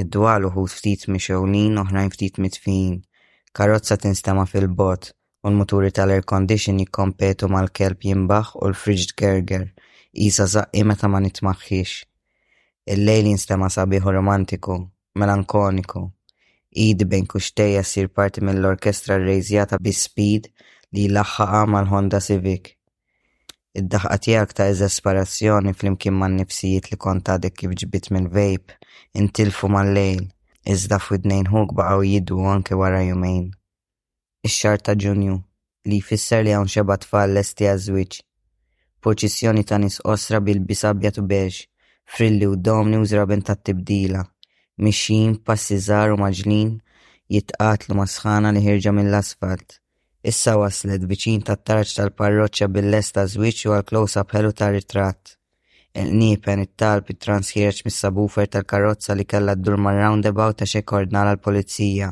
id-dwal uħud ftit mixewlin oħrajn ftit mitfijin, karozza tinstema' fil-bogħod, u l-muturi tal-air condition jikkompetu mal-kelb jimbaħ u l-fridge tgerger, qisha żaqqi meta ma nitmaħħiex. Il-lejl jinstema' sabiħ u romantiku, melankoniku. Idi bejn kuxtejja ssir parti mill-orkestra rrejżjata bi speed li jlaħħaqha mal-Honda Civic. Id-daħqa tiegħek ta' eżasperazzjoni flimkien man-nifsijiet li kont għadek kif ġbit minn vape intilfu mal-lejl, iżda f'widnejn ħuk baqgħu jidwu anke wara jumejn. ix-xahar ta' Ġunju, li jfisser li hawn xebgħa tfal lesti għaż-żwieġ. Purċissjoni ta' nies qosra b'ilbies abjad u beige, frilli u domni u żraben tat-tibdila, mixjin b'passi żgħar u mgħaġġlin jitqatlu mas-sħana li ħierġa mill-asfalt, issa waslet viċin tat-tarġ tal-parroċċa bil-lest għaż-żwieġ u għall-close-up ħelu tar-ritratt. Il-qniepen, it-talb, it-transħireġ mis-subwoofer tal-karozza li kellha ddur mar-roundabout għax hekk ordnala l-pulizija,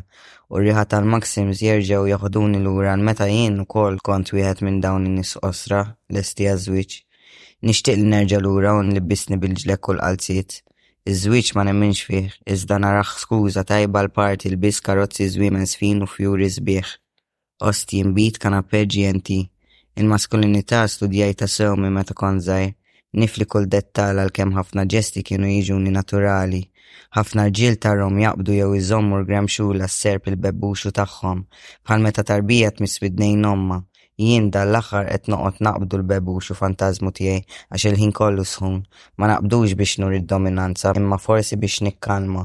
u r-riħa tal-Maxims jerġgħu joħduni lura għal meta jien ukoll kont wieħed minn dawn in-nies qosra, lesti għaż-żwieġ. Nixtieq li nerġa' lura u nlibbisni bil-ġlekk u l-qalziet. Iż-żwieġ ma nemminx fih, iżda narah skuża tajba għal party lbies karozzi żwiemen żfin u fjuri sbieħ. Ost jinbid kanapè GNT. Il-maskulinità studjajtha sew minn meta kont żgħir. Nifli kull dettal għalkemm ħafna ġesti kienu jiġuni naturali. Ħafna rġiel tarhom jaqbdu jew iżommu l-gram xugħla s-serp il-bebbuxu tagħhom, bħal meta tarbija tmiss f'idnejn ommha. Jien dan l-aħħar qed noqgħod naqbdu l-bebbuxu fantażmu tiegħi għax il-ħin kollu sħun. Ma naqbdux biex nuri d-dominanza imma forsi biex nikkalma.